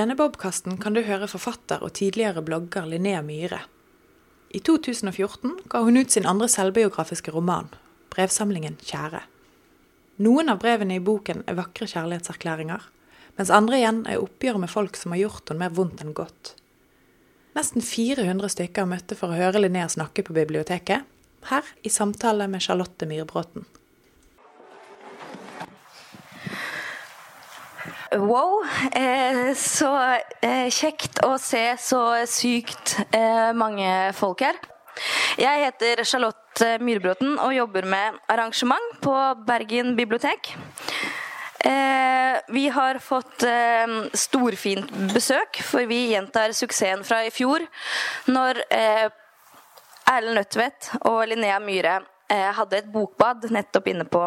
denne bobkasten kan du høre forfatter og tidligere blogger Linnea Myhre. I 2014 ga hun ut sin andre selvbiografiske roman, brevsamlingen 'Kjære'. Noen av brevene i boken er vakre kjærlighetserklæringer, mens andre igjen er oppgjør med folk som har gjort henne mer vondt enn godt. Nesten 400 stykker møtte for å høre Linnea snakke på biblioteket, her i samtale med Charlotte Myhrbråten. Wow. Eh, så eh, kjekt å se så sykt eh, mange folk her. Jeg heter Charlotte Myrbråten og jobber med arrangement på Bergen bibliotek. Vi har fått storfint besøk, for vi gjentar suksessen fra i fjor. Når Erlend Nødtvedt og Linnea Myhre hadde et bokbad nettopp inne på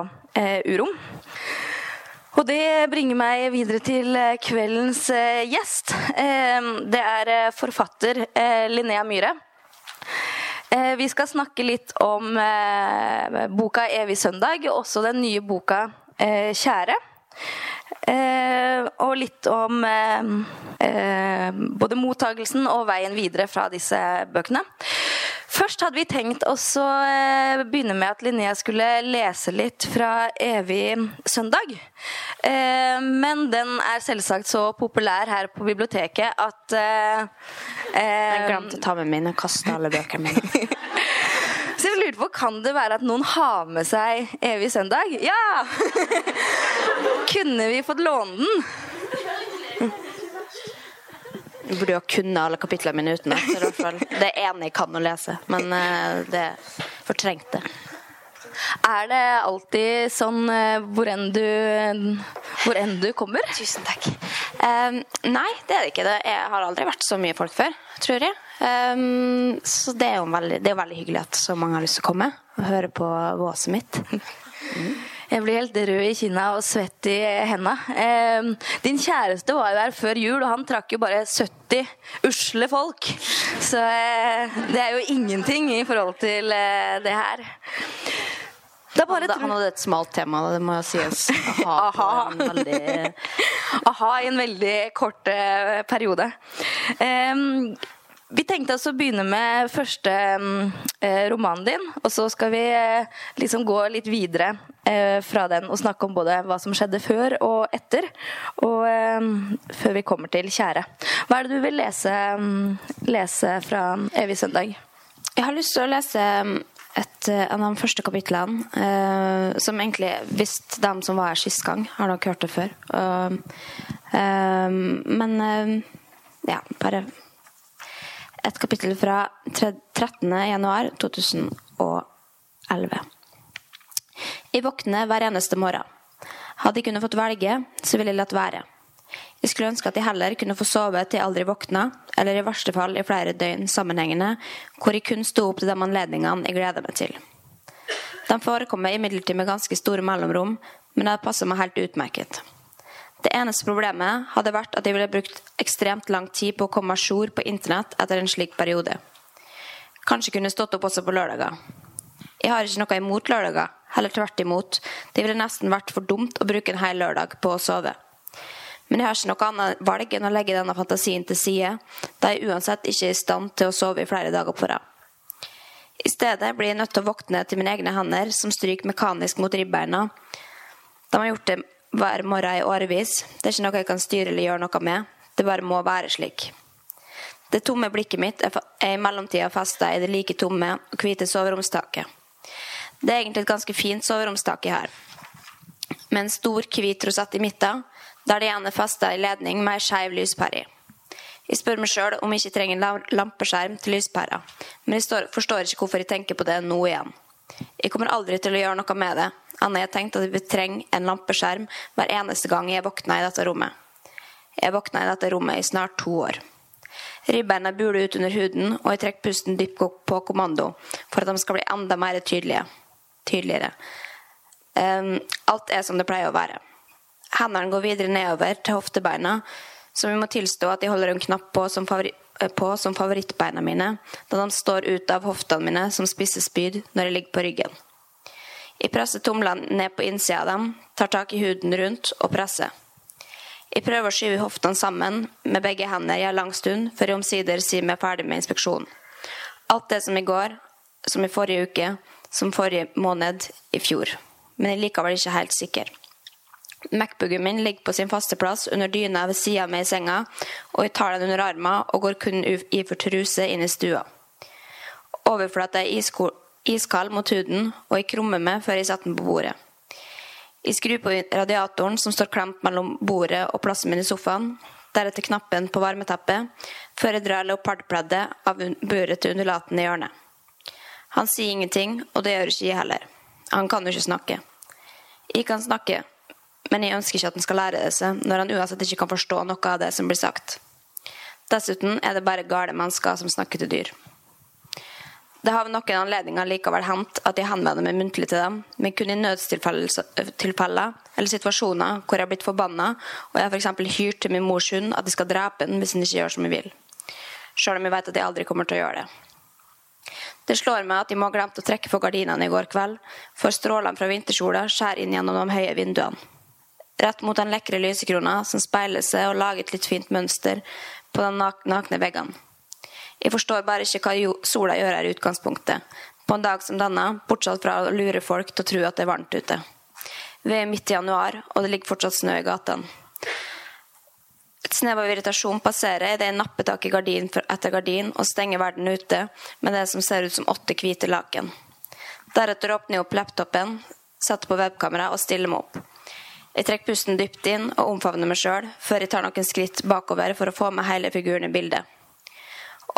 Urom. Og det bringer meg videre til eh, kveldens eh, gjest. Eh, det er forfatter Linnea Myhre. Vi skal snakke litt om boka 'Evig søndag', og også den nye boka 'Kjære'. Og litt om både mottagelsen og veien videre fra disse bøkene. Først hadde vi tenkt å eh, begynne med at Linnea skulle lese litt fra Evig søndag. Eh, men den er selvsagt så populær her på biblioteket at eh, Jeg glemte å ta med mine, og kaste alle bøkene mine. Så jeg lurte på, Kan det være at noen har med seg Evig søndag? Ja! Kunne vi fått låne den? Jeg burde jo kunne alle kapitlene mine utenat. I hvert fall. Det ene jeg kan å lese, men uh, det fortrengte. Er det alltid sånn uh, hvor enn du, hvor enn du kommer? Tusen takk. Um, nei, det er det ikke. Jeg har aldri vært så mye folk før, tror jeg. Um, så det er jo veldig, det er veldig hyggelig at så mange har lyst til å komme og høre på våset mitt. Mm. Jeg blir helt rød i kinna og svett i henda. Eh, din kjæreste var jo her før jul, og han trakk jo bare 70 usle folk. Så eh, det er jo ingenting i forhold til eh, det her. Det han hadde et smalt tema, det må jeg sies. Aha, Aha. En veldig... Aha i en veldig kort eh, periode. Um, vi tenkte altså å begynne med første eh, romanen din, og så skal vi eh, liksom gå litt videre eh, fra den og snakke om både hva som skjedde før og etter. Og før vi kommer til 'Kjære'. Hva er det du vil lese, lese fra 'Evig søndag'? Jeg har lyst til å lese et eh, av de første kapitlene, som egentlig Hvis de som var her sist gang, har nok hørt det før. men ja, bare et kapittel fra 13.1.2011. Jeg våkner hver eneste morgen. Hadde jeg kunnet fått velge, så ville jeg latt være. Jeg skulle ønske at jeg heller kunne få sove til jeg aldri våkna, eller i verste fall i flere døgn sammenhengende, hvor jeg kun sto opp til de anledningene jeg gleder meg til. De forekommer imidlertid med ganske store mellomrom, men det passer meg helt utmerket. Det eneste problemet hadde vært at jeg ville brukt ekstremt lang tid på å komme à jour på internett etter en slik periode. Kanskje kunne stått opp også på lørdager. Jeg har ikke noe imot lørdager, heller tvert imot. Det ville nesten vært for dumt å bruke en hel lørdag på å sove. Men jeg har ikke noe annet valg enn å legge denne fantasien til side, da jeg uansett ikke er i stand til å sove i flere dager på rad. I stedet blir jeg nødt til å våkne til mine egne hender, som stryker mekanisk mot ribbeina. De har gjort det hver morgen i årevis. Det er ikke noe jeg kan styre eller gjøre noe med. Det bare må være slik. Det tomme blikket mitt er i mellomtida festa i det like tomme og hvite soveromstaket. Det er egentlig et ganske fint soveromstak har, med en stor, hvit rosett i midten, der det igjen er festa i ledning med ei skeiv lyspære i. Jeg spør meg sjøl om jeg ikke trenger en lampeskjerm til lyspæra, men jeg forstår ikke hvorfor jeg tenker på det nå igjen. Jeg kommer aldri til å gjøre noe med det, annet har tenkt at vi trenger en lampeskjerm hver eneste gang jeg våkner i dette rommet. Jeg våkna i dette rommet i snart to år. Ribbeina buler ut under huden, og jeg trekker pusten dypt på kommando for at de skal bli enda mer tydelige. tydeligere. Um, alt er som det pleier å være. Hendene går videre nedover til hoftebeina, som vi må tilstå at jeg holder en knapp på som, favori på som favorittbeina mine, da de står ut av hoftene mine som spisse spyd når jeg ligger på ryggen. Jeg presser tomlene ned på innsida av dem, tar tak i huden rundt og presser. Jeg prøver å skyve hoftene sammen med begge hender i en lang stund, før jeg omsider sier meg ferdig med inspeksjonen. Alt det som i går, som i forrige uke, som forrige måned, i fjor. Men jeg er likevel ikke helt sikker. Macbooken min ligger på sin faste plass under dyna ved sida av meg i senga, og jeg tar den under armen og går kun iført truse inn i stua. Overflata er iskald mot huden, og jeg krummer meg før jeg setter den på bordet. Jeg skrur på radiatoren som står klemt mellom bordet og plassen min i sofaen, deretter knappen på varmeteppet, før jeg drar leopardpleddet av buret til undulaten i hjørnet. Han sier ingenting, og det gjør ikke jeg heller. Han kan jo ikke snakke. Jeg kan snakke, men jeg ønsker ikke at han skal lære det seg, når han uansett ikke kan forstå noe av det som blir sagt. Dessuten er det bare gale mennesker som snakker til dyr. Det har ved noen anledninger likevel hendt at jeg henvender meg muntlig til dem, men kun i nødstilfeller eller situasjoner hvor jeg har blitt forbanna, og jeg har f.eks. hyrt til min mors hund at de skal drepe den hvis den ikke gjør som jeg vil. Sjøl om jeg vet at jeg aldri kommer til å gjøre det. Det slår meg at jeg må ha glemt å trekke for gardinene i går kveld, for strålene fra vintersola skjærer inn gjennom de høye vinduene. Rett mot den lekre lysekrona som speiler seg og lager et litt fint mønster på de nakne veggene. Jeg forstår bare ikke hva sola gjør her i utgangspunktet, på en dag som denne, bortsett fra å lure folk til å tro at det er varmt ute. Vi er midt i januar, og det ligger fortsatt snø i gatene. Et snev av irritasjon passerer idet jeg napper tak i gardin etter gardin og stenger verden ute med det som ser ut som åtte hvite laken. Deretter åpner jeg opp laptopen, setter på webkamera og stiller meg opp. Jeg trekker pusten dypt inn og omfavner meg sjøl, før jeg tar noen skritt bakover for å få med hele figuren i bildet.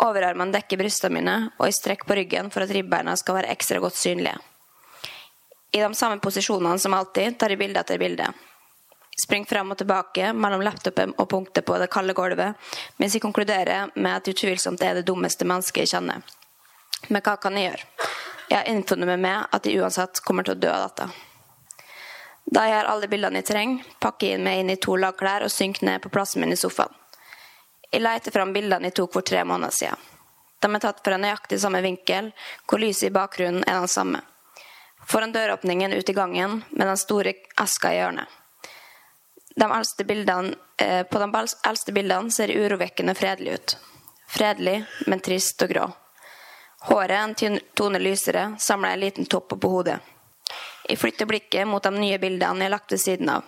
Overarmene dekker brystene mine, og jeg strekker på ryggen for at ribbeina skal være ekstra godt synlige. I de samme posisjonene som alltid tar jeg bilde etter bilde. Springer frem og tilbake mellom laptopen og punktet på det kalde gulvet, mens jeg konkluderer med at jeg utvilsomt er det dummeste mennesket jeg kjenner. Men hva kan jeg gjøre? Jeg har innfunnet meg med at jeg uansett kommer til å dø av dette. Da jeg har alle bildene jeg trenger, pakker jeg meg inn i to lag klær og synker ned på plassen min i sofaen. Jeg leter fram bildene jeg tok for tre måneder siden. De er tatt fra nøyaktig samme vinkel, hvor lyset i bakgrunnen er den samme. Foran døråpningen ut i gangen, med den store eska i hjørnet. De bildene, eh, på de eldste bildene ser urovekkende fredelig ut. Fredelig, men trist og grå. Håret en tone lysere, samla en liten topp på hodet. Jeg flytter blikket mot de nye bildene jeg har lagt ved siden av.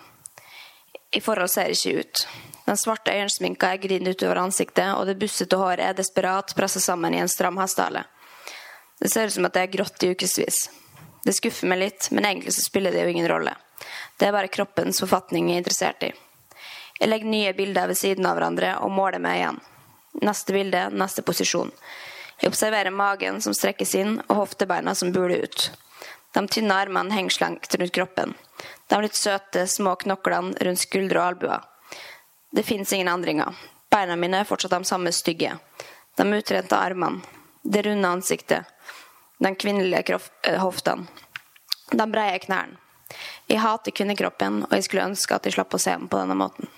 I forhold ser ikke ut. Den svarte øyensminka er gridd utover ansiktet, og det bussete håret er desperat presset sammen i en stram hestehale. Det ser ut som at det er grått i ukevis. Det skuffer meg litt, men egentlig så spiller det jo ingen rolle. Det er bare kroppens forfatning jeg er interessert i. Jeg legger nye bilder ved siden av hverandre og måler meg igjen. Neste bilde, neste posisjon. Jeg observerer magen som strekkes inn, og hoftebeina som buler ut. De tynne armene henger slengt rundt kroppen. De litt søte, små knoklene rundt skuldre og albuer. Det fins ingen endringer. Beina mine er fortsatt de samme stygge. De utrente armene. Det runde ansiktet. De kvinnelige eh, hoftene. De breie knærne. Jeg hater kvinnekroppen, og jeg skulle ønske at jeg slapp å se den på denne måten.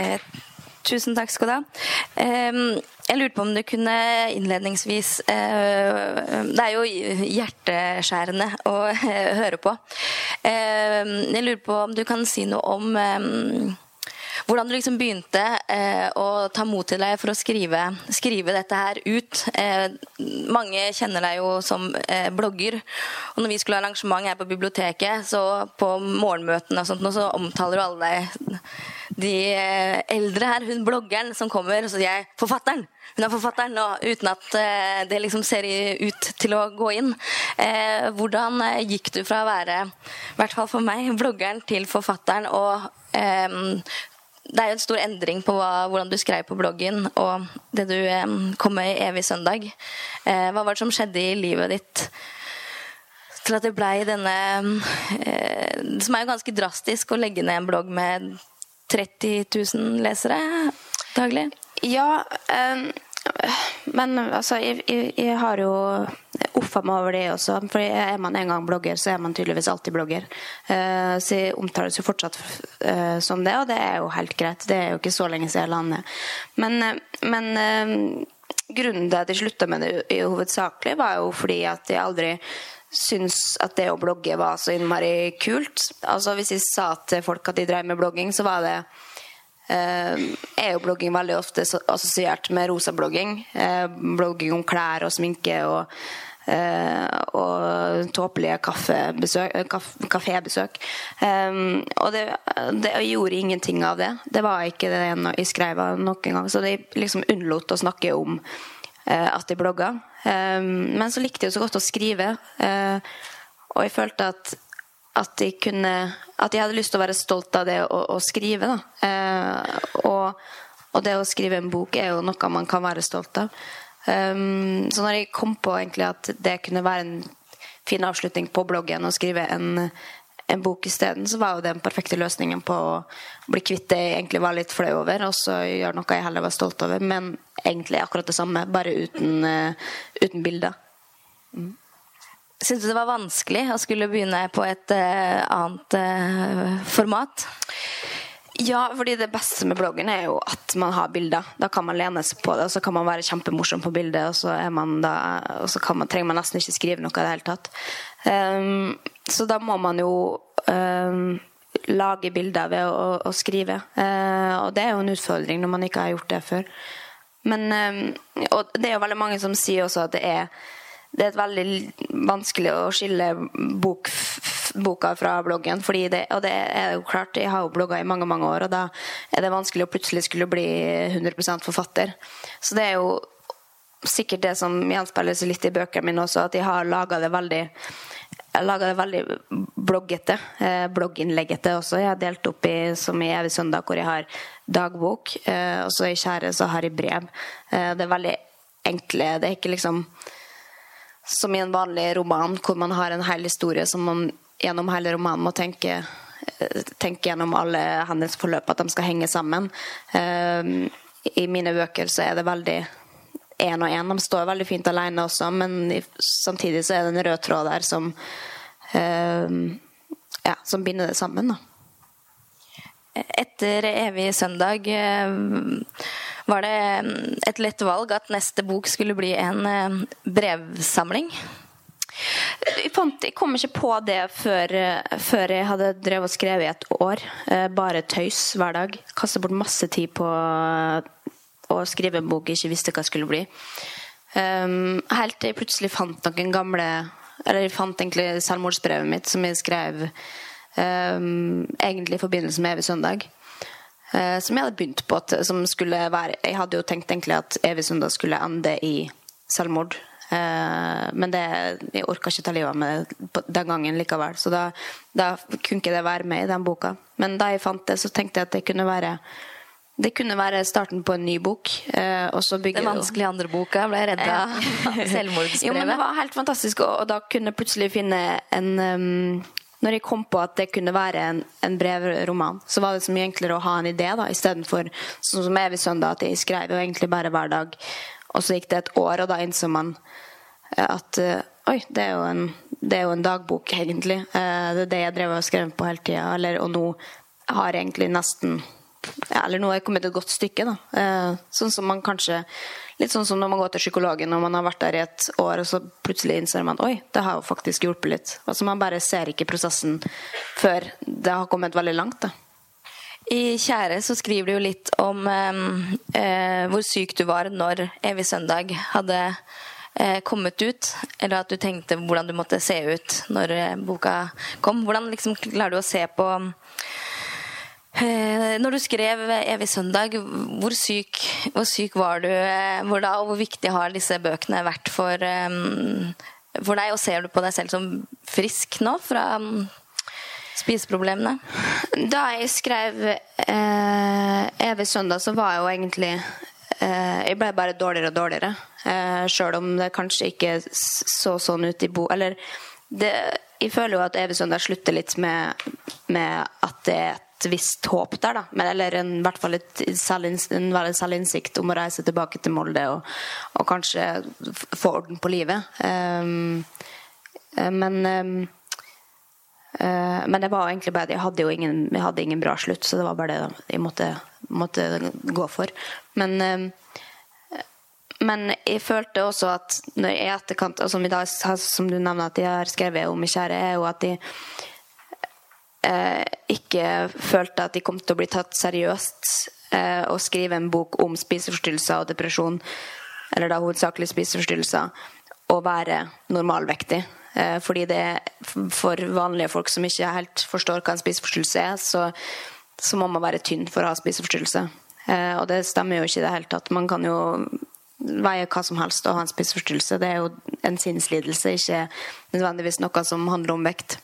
Eh, tusen takk skal du ha. Jeg lurte på om du kunne innledningsvis eh, Det er jo hjerteskjærende å høre på. Jeg lurer på om du kan si noe om hvordan du liksom begynte eh, å ta mot til deg for å skrive, skrive dette her ut. Mange kjenner deg jo som blogger. Og når vi skulle ha arrangement her på biblioteket, så på morgenmøtene og sånt, så omtaler du alle deg de eldre her, hun bloggeren som kommer, og så sier jeg 'forfatteren'. Hun er forfatteren, og uten at det liksom ser ut til å gå inn. hvordan gikk du fra å være, i hvert fall for meg, bloggeren til forfatteren, og det er jo en stor endring på hva, hvordan du skrev på bloggen og det du eh, kom med i Evig søndag. Eh, hva var det som skjedde i livet ditt til at det blei denne eh, Som er jo ganske drastisk å legge ned en blogg med 30 000 lesere daglig? Ja, um men altså, jeg, jeg, jeg har jo offa meg over det også. For er man en gang blogger, så er man tydeligvis alltid blogger. Uh, så jeg omtales jo fortsatt uh, som det, og det er jo helt greit. Det er jo ikke så lenge siden jeg landet. Men, uh, men grunnen til at jeg slutta med det i hovedsakelig, var jo fordi at jeg aldri syntes at det å blogge var så innmari kult. Altså Hvis jeg sa til folk at de drev med blogging, så var det eh, er jo blogging veldig ofte assosiert med rosablogging. Eh, blogging om klær og sminke og eh, og tåpelige kafébesøk. Um, og det, det, gjorde ingenting av det. Det var ikke det jeg skrev noen gang. Så de liksom unnlot å snakke om at de blogga. Um, men så likte jeg jo så godt å skrive, uh, og jeg følte at at jeg kunne At jeg hadde lyst til å være stolt av det å, å skrive. Og, og, det å skrive en bok er jo noe man kan være stolt av. Så når jeg kom på egentlig at det kunne være en fin avslutning på bloggen å skrive en, en bok isteden, så var jo det den perfekte løsningen på å bli kvitt det jeg egentlig var litt flau over, og så gjøre noe jeg heller var stolt over, men egentlig akkurat det samme, bare uten, uh, uten bilder. Mm. Syns du det var vanskelig å skulle begynne på et uh, annet uh, format? Ja, fordi det beste med bloggen er jo at man har bilder. Da kan man lene seg på det, og så kan man være kjempemorsom på bildet, og så, da, og så man, trenger man nesten ikke skrive noe i det hele tatt. Um, så da må man jo um, lage bilder ved å, å skrive. Uh, og det er jo en utfordring når man ikke har gjort det før. Men um, Og det er jo veldig mange som sier også at det er det er veldig vanskelig å skille bok boka fra bloggen. Det, og det er jo klart, jeg har jo blogga i mange mange år, og da er det vanskelig å plutselig skulle bli 100% forfatter. Så det er jo sikkert det som gjenspeiles litt i bøkene mine også, at jeg har laga det veldig jeg laga det veldig bloggete. Eh, blogginnleggete også. Jeg har delt opp i som i Evig søndag, hvor jeg har dagbok. Eh, og så i Kjære så har jeg brev. Eh, det er veldig enkle Det er ikke liksom som i en vanlig roman, hvor man har en hel historie som man gjennom hele romanen må tenke, eh, tenke gjennom alle hendelsesforløp, at de skal henge sammen. Eh, I mine bøker så er det veldig én og én. De står veldig fint alene også, men samtidig så er det en rød tråd der som, eh, ja, som binder det sammen. da. Etter 'Evig søndag' var det et lett valg at neste bok skulle bli en brevsamling? Jeg, fant, jeg kom ikke på det før, før jeg hadde drevet og skrevet i et år. Eh, bare tøys hver dag. Kastet bort masse tid på å skrive en bok jeg ikke visste hva det skulle bli. Um, helt til jeg plutselig fant noen gamle Eller jeg fant egentlig selvmordsbrevet mitt som jeg skrev um, egentlig i forbindelse med Evig søndag. Uh, som jeg hadde begynt på. Som skulle være Jeg hadde jo tenkt egentlig at Evig søndag skulle ende i selvmord. Uh, men det, jeg orka ikke ta livet av meg den gangen likevel. Så da, da, kunne ikke det være med i den boka. Men da jeg fant det, så tenkte jeg at det kunne være det kunne være starten på en ny bok. Eh, den vanskelige andre boka ble redd av selvmordsbrevet. Jo, men det var helt fantastisk, og, da kunne jeg plutselig finne en um, når jeg kom på at det kunne være en, en, brevroman, så var det så mye enklere å ha en idé da, istedenfor sånn som Evig søndag, at jeg skrev jo egentlig bare hver dag. Og så gikk det et år, og da innså man eh, at eh, oi, det er jo en, er jo en dagbok, egentlig. Det er det jeg drev og skrev på hele tida. Og nå har jeg egentlig nesten ja, Eller nå har jeg kommet et godt stykke. da. Sånn som man kanskje Litt sånn som når man går til psykologen og man har vært der i et år, og så plutselig innser man oi, det har jo faktisk hjulpet litt. Altså Man bare ser ikke prosessen før det har kommet veldig langt. da. I 'Kjære' så skriver du jo litt om eh, hvor syk du var når 'Evig søndag' hadde eh, kommet ut. Eller at du tenkte hvordan du måtte se ut når eh, boka kom. Hvordan liksom klarer du å se på eh, Når du skrev 'Evig søndag', hvor syk, hvor syk var du eh, hvor da, og hvor viktig har disse bøkene vært for, eh, for deg? Og ser du på deg selv som frisk nå fra spiseproblemene? Da jeg skrev eh, 'Evig søndag', så var jeg jo egentlig eh, Jeg ble bare dårligere og dårligere. Eh, Sjøl om det kanskje ikke så sånn ut i bo... Eller det, jeg føler jo at 'Evig søndag' slutter litt med, med, at det er et visst håp der, da. Men, eller en, i hvert fall et, en selvinnsikt om å reise tilbake til Molde og, og kanskje få orden på livet. Um, men um, uh, men det var egentlig bare jeg hadde jo ingen, jeg hadde ingen bra slutt, så det var bare det jeg måtte, måtte gå for. Men, um, men jeg følte også at når i etterkant, og som, i dag, som du nevner at jeg har skrevet om i Kjære, er jo at de eh, ikke følte at de kom til å bli tatt seriøst eh, og skrive en bok om spiseforstyrrelser og depresjon, eller da hovedsakelig spiseforstyrrelser, og være normalvektig. Eh, fordi det for vanlige folk som ikke helt forstår hva en spiseforstyrrelse er, så, så må man være tynn for å ha spiseforstyrrelse. Eh, og det stemmer jo ikke i det hele tatt. Man kan jo veie hva som helst og ha en spiseforstyrrelse. Det er jo en sinnslidelse, ikke nødvendigvis noe som handler om vekt.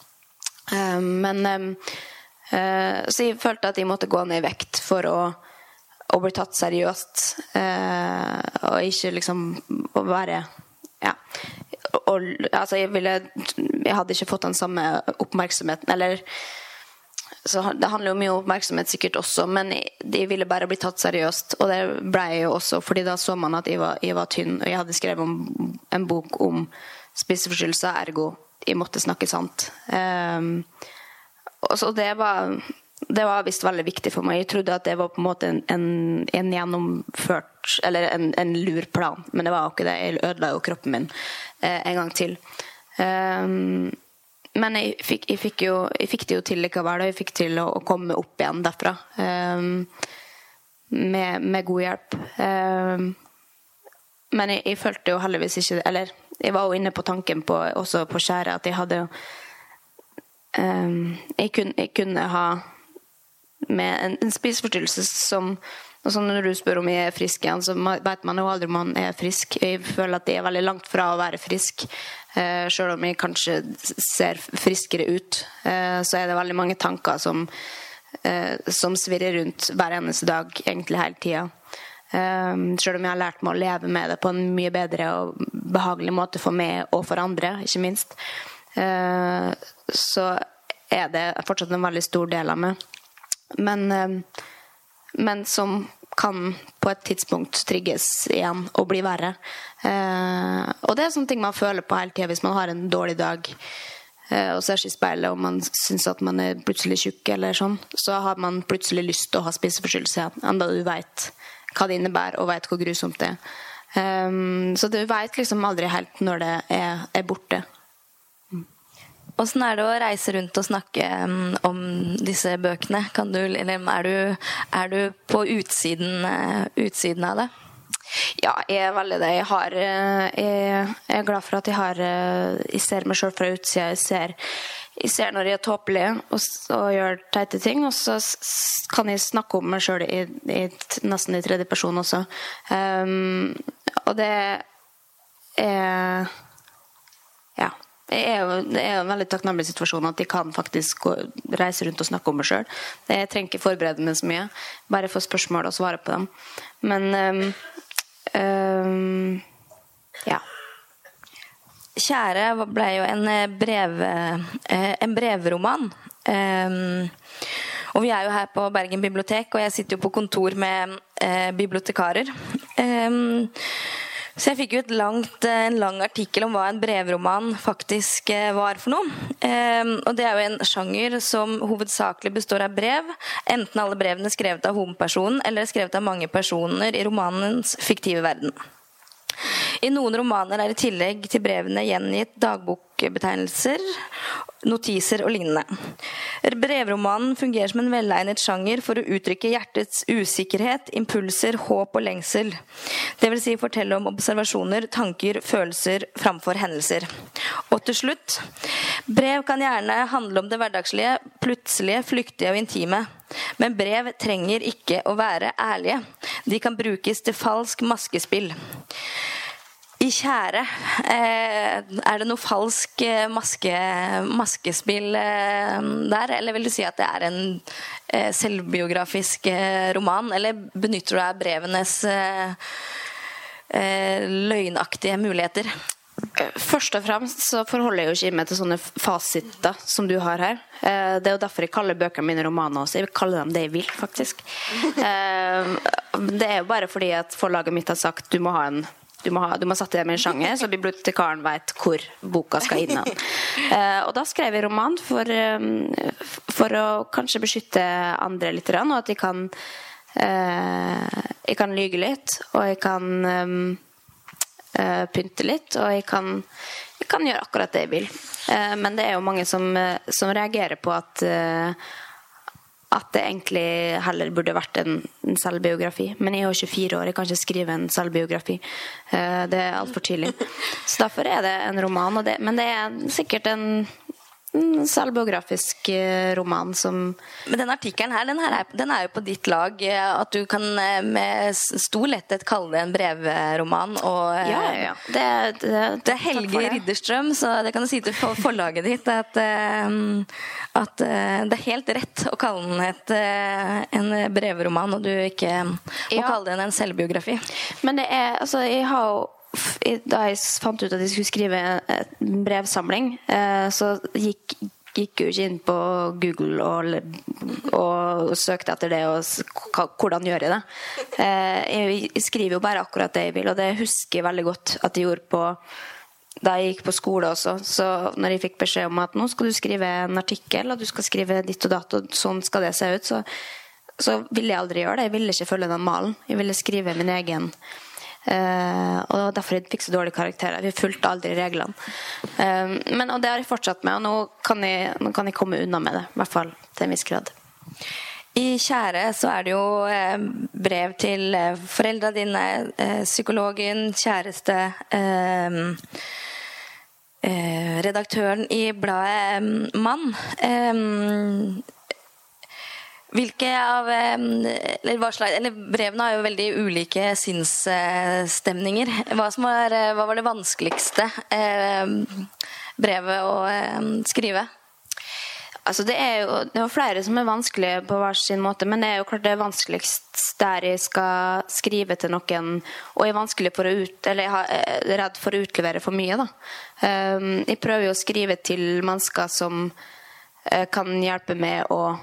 Eh, men eh, Så jeg følte at jeg måtte gå ned i vekt for å, å bli tatt seriøst. Og ikke liksom å være Ja. Og, altså, jeg ville Jeg hadde ikke fått den samme oppmerksomheten, eller så det handler jo mye om oppmerksomhet sikkert også, men de ville bare bli tatt seriøst. Og det ble jeg jo også, fordi da så man at jeg var, jeg var tynn. Og jeg hadde skrevet en bok om spiseforstyrrelser, ergo jeg måtte snakke sant. Um, så det var det var visst veldig viktig for meg. Jeg trodde at det var på en måte en, en, en gjennomført Eller en, en, lur plan, men det var jo ikke det. Jeg ødela jo kroppen min eh, en gang til. Um, men jeg fikk, jeg, fikk jo, jeg fikk, det jo til likevel, og jeg fikk til å, å komme opp igjen derfra. Um, med, med, god hjelp. Um, men jeg, jeg, følte jo heldigvis ikke Eller jeg var jo inne på tanken på, også på skjæret at jeg hadde um, jeg, jeg, kunne, ha med en, en spiseforstyrrelse som og Når du spør om jeg er frisk igjen, så vet man jo aldri om man er frisk. Jeg føler at jeg er veldig langt fra å være frisk. Eh, Sjøl om jeg kanskje ser friskere ut, eh, så er det veldig mange tanker som, eh, som svirrer rundt hver eneste dag, egentlig hele tida. Sjøl om jeg har lært meg å leve med det på en mye bedre og behagelig måte for meg og for andre, ikke minst, så er det fortsatt en veldig stor del av meg. Men, men som kan på et tidspunkt trigges igjen og bli verre. Eh, og det er sånne ting man føler på hele tida hvis man har en dårlig dag eh, og ser seg i speilet og man syns at man er plutselig tjukk, eller sånn, så har man plutselig lyst til å ha spiseforstyrrelse enda du veit hva det innebærer og veit hvor grusomt det er. Um, så du veit liksom aldri helt når det er, er borte. Åssen er det å reise rundt og snakke mm, om disse bøkene? Du, eller er du, er du på utsiden, eh, utsiden, av det? Ja, jeg er veldig det. Jeg, har, eh, jeg, er glad for at jeg har eh, Jeg ser meg sjøl fra utsida. Jeg ser, jeg ser når jeg er tåpelig og, og, gjør teite ting, og så kan jeg snakke om meg sjøl i, i, nesten i tredje person også. Um, og det er Ja det er, jo, det er en veldig takknemlig situasjon at de kan faktisk gå, reise rundt og snakke om meg sjøl. Jeg trenger ikke forberede meg så mye. Bare få spørsmål og svare på dem. Men um, um, ja. Kjære ble jo en, brev, eh, en brevroman. Um, og vi er jo her på Bergen bibliotek, og jeg sitter jo på kontor med eh, bibliotekarer. Um, så jeg fikk jo langt, eh, en lang artikkel om hva en brevroman faktisk eh, var for noe. Og det er jo en sjanger som hovedsakelig består av brev. Enten alle brevene skrevet av hovedpersonen eller skrevet av mange personer i romanens fiktive verden. I noen romaner er i tillegg til brevene gjengitt dagbokbetegnelser, notiser og lignende. Brevromanen fungerer som en velegnet sjanger for å uttrykke hjertets usikkerhet, impulser, håp og lengsel. Dvs. Si fortelle om observasjoner, tanker, følelser framfor hendelser. Og til slutt brev kan gjerne handle om det hverdagslige, plutselige, flyktige og intime. Men brev trenger ikke å være ærlige. De kan brukes til falsk maskespill. I Kjære, eh, er det noe falsk eh, maske, maskespill eh, der? Eller vil du si at det er en selvbiografisk roman? Eller benytter du deg av brevenes løgnaktige muligheter? Først og fremst så forholder jeg jo ikke meg til sånne fasiter som du har her. Det er jo derfor jeg kaller bøkene mine romaner også. Jeg vil kalle dem det jeg vil, faktisk. Det er jo bare fordi at forlaget mitt har sagt du må ha en du må, ha, du må sette det med en sjanger, så bibliotekaren vet hvor boka skal inn. Eh, og da skrev jeg roman for, for å kanskje beskytte andre litt, og at jeg kan jeg kan lyge litt, og jeg kan eh, pynte litt, og jeg kan, jeg kan, gjøre akkurat det jeg vil. Eh, men det er jo mange som, eh, som reagerer på at eh, at det egentlig heller burde vært en, en, selvbiografi. Men jeg er jo 24 år, jeg kan ikke skrive en selvbiografi. Eh, det er altfor tidlig. Så derfor er det en roman. Det, men det er sikkert en selvbiografisk eh, roman som Men den artikkelen her, den, her er, den er, jo på ditt lag. Eh, at du kan eh, med stor letthet kalle det en brevroman. Og, ja, ja, ja. Det, det, det, er Helge Ridderstrøm, så det kan du si til forlaget ditt at, at det er helt rett å kalle den et, en brevroman, og du ikke må kalle den en selvbiografi. Men det er Altså, jeg har jo da jeg fant ut at jeg skulle skrive en brevsamling, eh, så gikk gikk jo ikke inn på Google og, og søkte etter det og hvordan gjør jeg det. Eh, jeg skriver jo bare akkurat det jeg vil, og det husker jeg veldig godt at jeg gjorde på da jeg gikk på skole også. Så når jeg fikk beskjed om at nå skal du skrive en artikkel, og du skal skrive ditt og datt, og sånn skal det se ut, så, så ville jeg aldri gjøre det. Jeg ville ikke følge den malen. Jeg ville skrive min egen og derfor fikk jeg så dårlige karakterer. Vi fulgte aldri reglene. Uh, men, og det har jeg fortsatt med, og nå kan jeg, nå kan jeg komme unna med det. I hvert fall til en viss grad. I Kjære så er det jo eh, brev til eh, foreldra dine, eh, psykologen, kjæreste eh, Redaktøren i bladet Mann. Hvilke av eller, slags, eller Brevene har jo veldig ulike sinnsstemninger. Hva, var, hva var det vanskeligste eh, brevet å eh, skrive? Altså det er jo det er flere som er vanskelige på hver sin måte, men det er jo klart det er vanskeligst der jeg skal skrive til noen og er vanskelig for å ut, eller jeg er redd for å utlevere for mye. da. Jeg prøver jo å skrive til mennesker som eh, kan hjelpe med å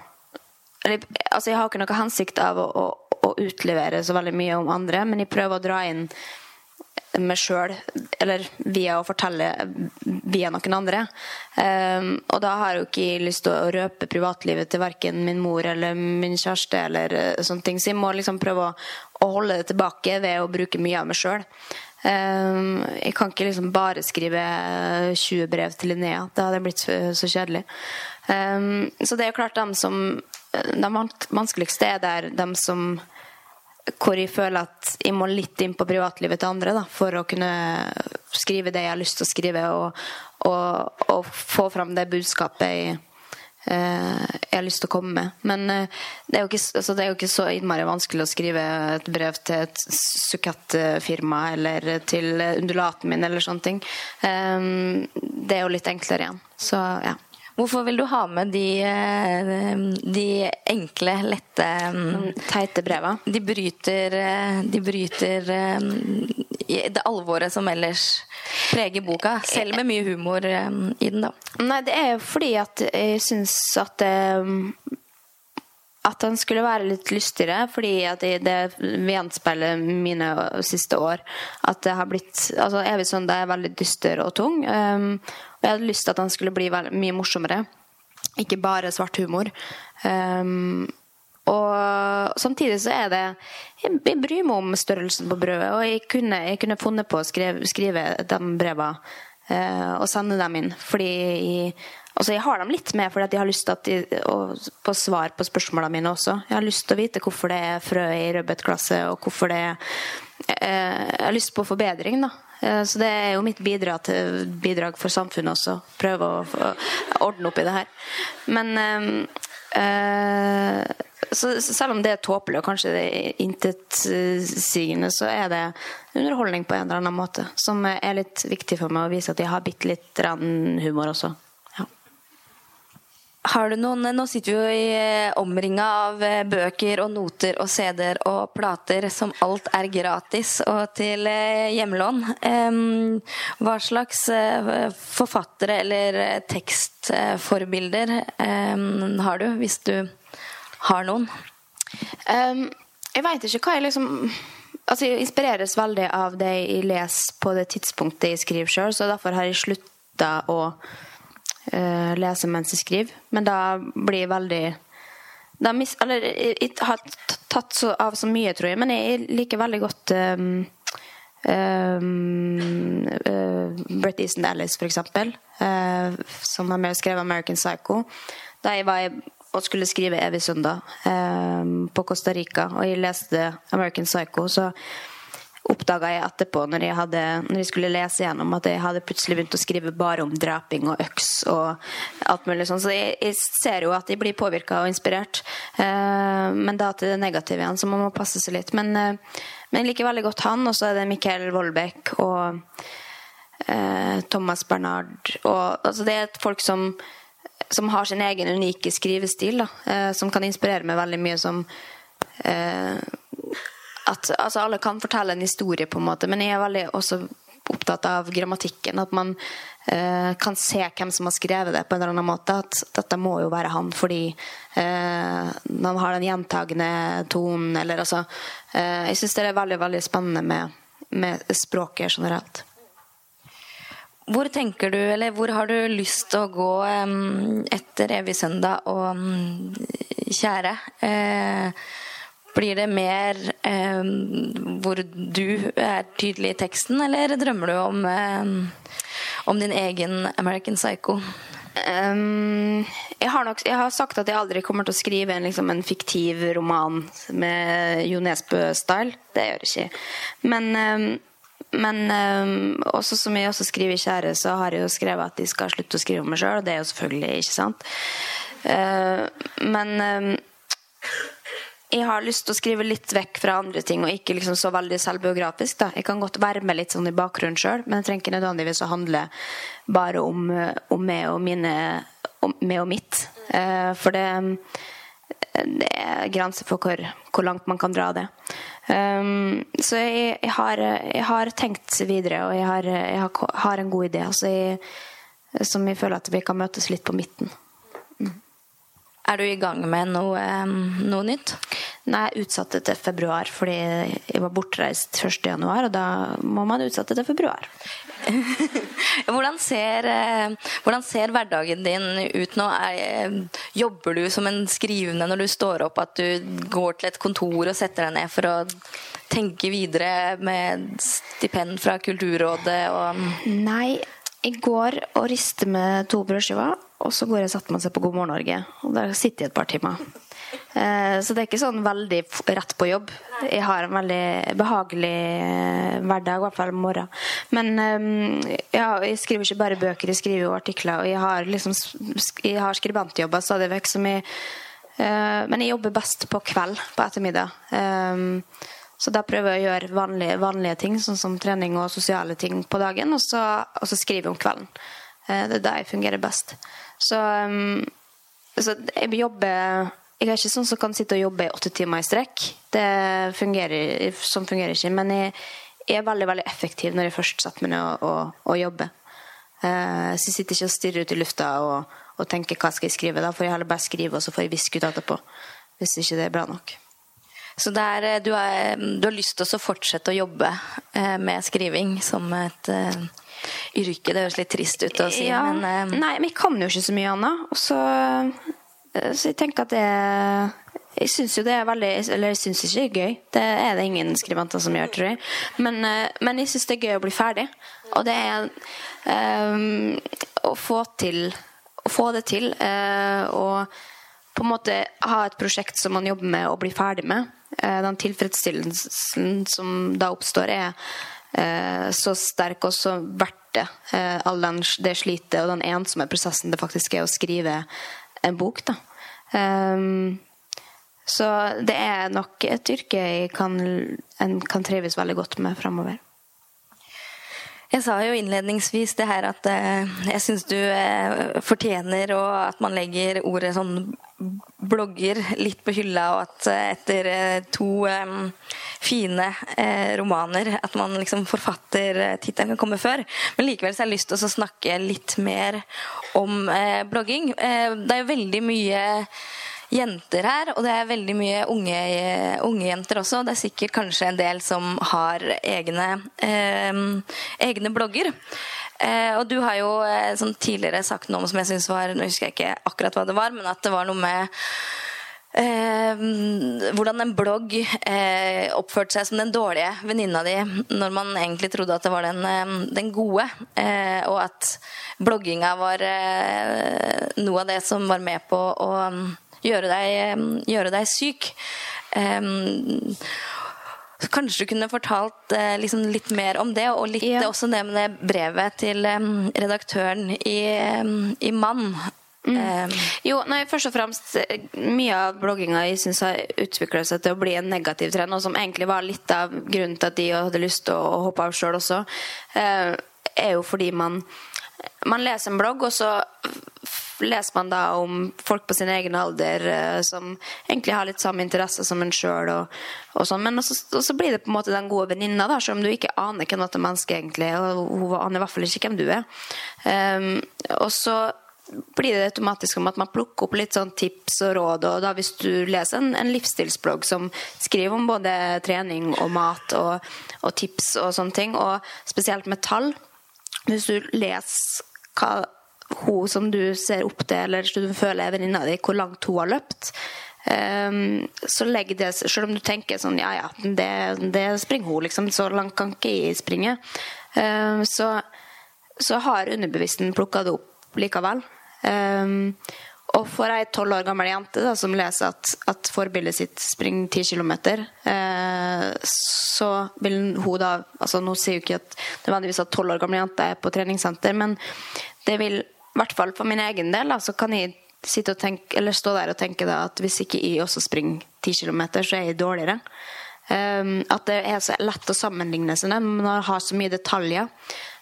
altså Jeg har ikke noe hensikt av å, å, å, utlevere så veldig mye om andre, men jeg prøver å dra inn meg sjøl, eller via å fortelle via noen andre. Um, og da har jeg jo ikke lyst til å røpe privatlivet til verken min mor eller min kjæreste, eller uh, sånne ting, så jeg må liksom prøve å, å holde det tilbake ved å bruke mye av meg sjøl. Um, jeg kan ikke liksom bare skrive 20 brev til Linnea. Det hadde blitt så kjedelig. Um, så det er jo klart dem som de vanskeligste er der de som hvor jeg føler at jeg må litt inn på privatlivet til andre da, for å kunne skrive det jeg har lyst til å skrive, og, og, og få fram det budskapet jeg, eh, jeg, har lyst til å komme med. Men eh, det, er ikke, altså, det, er jo ikke, så innmari vanskelig å skrive et brev til et sukettfirma eller til undulaten min eller sånne ting. Eh, det er jo litt enklere igjen. Så ja. Hvorfor vil du ha med de, eh, de enkle, lette mm, Teite breva? De bryter, eh, de bryter eh, det alvoret som ellers preger boka, selv med mye humor i den, da. Nei, det er jo fordi at jeg syns at at den skulle være litt lystigere, fordi at det, det gjenspeiler mine siste år. At det har blitt altså Evig søndag er veldig dyster og tung. Um, jeg hadde lyst til at den skulle bli mye morsommere. Ikke bare svart humor. Um, og samtidig så er det jeg bryr meg om størrelsen på brødet, og jeg kunne, jeg kunne funnet på å skrive, skrive de brevene uh, og sende dem inn. Fordi jeg, altså jeg har dem litt med fordi jeg har lyst til å få svar på spørsmålene mine også. Jeg har lyst til å vite hvorfor det er frø i rødbetglasset, og hvorfor det er uh, Jeg har lyst på forbedring, da. Eh, så det er jo mitt bidrag, til, bidrag for samfunnet også. Prøve å, ordne opp i det her. Men øh, så selv om det er tåpelig og kanskje det er intetsigende, så er det underholdning på en eller annen måte. Som er litt viktig for meg å vise at jeg har bitte litt humor også. Har du noen, Nå sitter vi jo i eh, omringa av eh, bøker og noter og CD-er og plater som alt er gratis og til eh, hjemlån. Hva slags forfattere eller tekstforbilder har du, hvis du har noen? Jeg veit ikke hva jeg liksom Altså, Jeg inspireres veldig av det jeg leser på det tidspunktet jeg skriver sjøl, så derfor har jeg slutta å uh, lese mens jeg skriver. Men da blir jeg veldig da mis, Eller jeg, har tatt så, av så mye, tror jeg, men jeg liker veldig godt um, Um, uh, Brett Easton Ellis, for eksempel, uh, som har å 'American Psycho'. Da jeg var og skulle skrive 'Evig søndag' um, på Costa Rica, og jeg leste 'American Psycho', så oppdaga jeg etterpå, når jeg, hadde, når jeg, skulle lese gjennom, at jeg hadde plutselig begynt å skrive bare om draping og øks og alt mulig sånn. Så jeg, jeg ser jo at jeg blir påvirka og inspirert. Uh, men da til det negative igjen, så man må passe seg litt. Men, uh, men jeg liker veldig godt han, og så er det Mikael Vollbeck og uh, Thomas Bernard. Og, altså det er folk som, som har sin egen unike skrivestil, da, som kan inspirere meg veldig mye som at altså, alle kan fortelle en historie, på en måte, men jeg er veldig også opptatt av grammatikken. At man eh, kan se hvem som har skrevet det på en eller annen måte. At dette må jo være han fordi eh, man har den gjentagende tonen. Eller altså eh, Jeg syns det er veldig, veldig spennende med, med språket generelt. Hvor tenker du, eller hvor har du lyst til å gå um, etter Evig søndag og um, Kjære? Eh, blir det mer eh, hvor du er tydelig i teksten, eller drømmer du om, eh, om din egen American Psycho? Um, jeg, har nok, jeg, har sagt at jeg aldri kommer til å skrive en, liksom, en fiktiv roman med Jo Nesbø-style. Det gjør jeg ikke. Men, um, men um, også som jeg også skriver i 'Kjære', så har jeg jo skrevet at de skal slutte å skrive om meg sjøl, og det er jo selvfølgelig ikke sant. Uh, men jeg har lyst til å skrive litt vekk fra andre ting, og ikke liksom så veldig selvbiografisk. da. Jeg kan godt være med litt sånn i bakgrunnen sjøl, men det trenger ikke nødvendigvis å handle bare om, om meg og mine om meg og mitt. Uh, for det, det er grenser for hvor, hvor, langt man kan dra det. Um, så jeg, jeg, har, jeg, har, tenkt videre, og jeg har, jeg har, en god idé altså jeg, som jeg føler at vi kan møtes litt på midten. Er du i gang med noe, noe nytt? Nei, jeg utsatte til februar fordi jeg var bortreist 1.1, og da må man utsette til februar. hvordan, ser, eh, hvordan ser hverdagen din ut nå? Er, jobber du som en skrivende når du står opp, at du går til et kontor og setter deg ned for å tenke videre med stipend fra Kulturrådet og Nei, jeg går og rister med to brødskiver og så går jeg og setter meg på God morgen Norge. Og der sitter jeg et par timer. Eh, så det er ikke sånn veldig rett på jobb. Jeg har en veldig behagelig eh, hverdag, i hvert fall om morgenen. Men eh, ja, jeg skriver ikke bare bøker, jeg skriver jo artikler. Og jeg har, liksom, jeg har skribentjobber stadig vekk. Som jeg, men jeg jobber best på kveld, på ettermiddag. Så da prøver jeg å gjøre vanlige, vanlige ting, sånn som trening og sosiale ting på dagen, og så, og så skrive om kvelden. Det er da jeg fungerer best. Så, um, så jeg jobber Jeg er ikke sånn som kan sitte og jobbe i åtte timer i strekk. Det fungerer, sånn fungerer ikke. Men jeg, er veldig veldig effektiv når jeg først setter meg ned og, og, og jobber. Uh, så jeg sitter ikke og stirrer ut i lufta og, og tenker hva skal jeg skrive. Da får jeg heller bare skrive, og så får jeg viske ut etterpå. Hvis ikke det er bra nok. Så er, du, er, du, har lyst til å fortsette å jobbe eh, med skriving som et eh, yrke. Det høres litt trist ut å si, ja. men uh... Nei, men jeg kan jo ikke så mye annet. Og så, eh, så jeg tenker at det jeg syns jo det er veldig Eller jeg syns ikke det er gøy. Det er det ingen skribenter som gjør, tror jeg. Men, eh, men jeg syns det er gøy å bli ferdig. Og det er um, å få til Å få det til. Uh, og på en måte ha et prosjekt som man jobber med og blir ferdig med. Uh, den tilfredsstillelsen som da oppstår, er så sterk og så verdt det. Eh, all den, det slitet og den ensomme prosessen det faktisk er å skrive en bok. da. Um, så det er nok et yrke jeg kan, en kan trives veldig godt med framover. Jeg sa jo innledningsvis det her at eh, jeg syns du eh, fortjener og at man legger ordet sånn blogger litt på hylla, og at eh, etter to fine romaner at man liksom forfattertittelen kan komme før. Men likevel så har jeg lyst til å snakke litt mer om blogging. det er jo veldig mye jenter her, og det er veldig mye unge, unge, jenter også. Det er sikkert kanskje en del som har egne, eh, egne blogger. Eh, og du har jo sånn tidligere sagt noe som jeg syns var Nå husker jeg ikke akkurat hva det var, men at det var noe med Eh, hvordan en blogg eh, oppførte seg som den dårlige venninna di når man egentlig trodde at det var den, eh, den gode. Eh, og at blogginga var eh, noe av det som var med på å gjøre deg, um, gjøre deg syk. Um, Kanskje du kunne fortalt eh, liksom litt mer om det, og litt Ja. også det med det brevet til um, redaktøren i, um, i Mann. Em, Jo, nei, først og fremst eh, Mye av blogginga jeg synes har utvikla seg til å bli en negativ trend, og som egentlig var litt av grunnen til at de hadde lyst til å hoppe av sjøl også, uh, er jo fordi man man leser en blogg, og så leser man da om folk på sin egen alder eh, som egentlig har litt samme interesse som en sjøl. Og, og sånn. Men også, også, blir det på en måte den gode venninna, selv om du ikke aner hvem dette mennesket egentlig er. Og hun aner i hvert fall ikke hvem du er. Um, og så blir det automatisk om at man plukker opp litt sånn tips og råd. og da Hvis du leser en, en livsstilsblogg som skriver om både trening og mat og, og tips og sånne ting, og spesielt med tall Hvis du leser hva hun som du ser opp til, eller som du føler er venninna di, hvor langt hun har løpt, Um, så legg det Selv om du tenker sånn ja ja, det, det springer hun, liksom, så langt kan ikke jeg springe, Um, så, så har underbevissten plukka det opp likevel. Um, og for ei tolv år gammel jente da, som leser at, at forbildet sitt springer ti kilometer, eh, så vil hun da altså Nå sier jo ikke at nødvendigvis at tolv år gamle jenter er på treningssenter, men det vil i hvert fall for min egen del da, så kan jeg tenke, stå der og tenke da, at hvis ikke jeg også springer 10 kilometer, så er jeg dårligere. Um, at det er så lett å sammenligne seg med, man har så mye detaljer.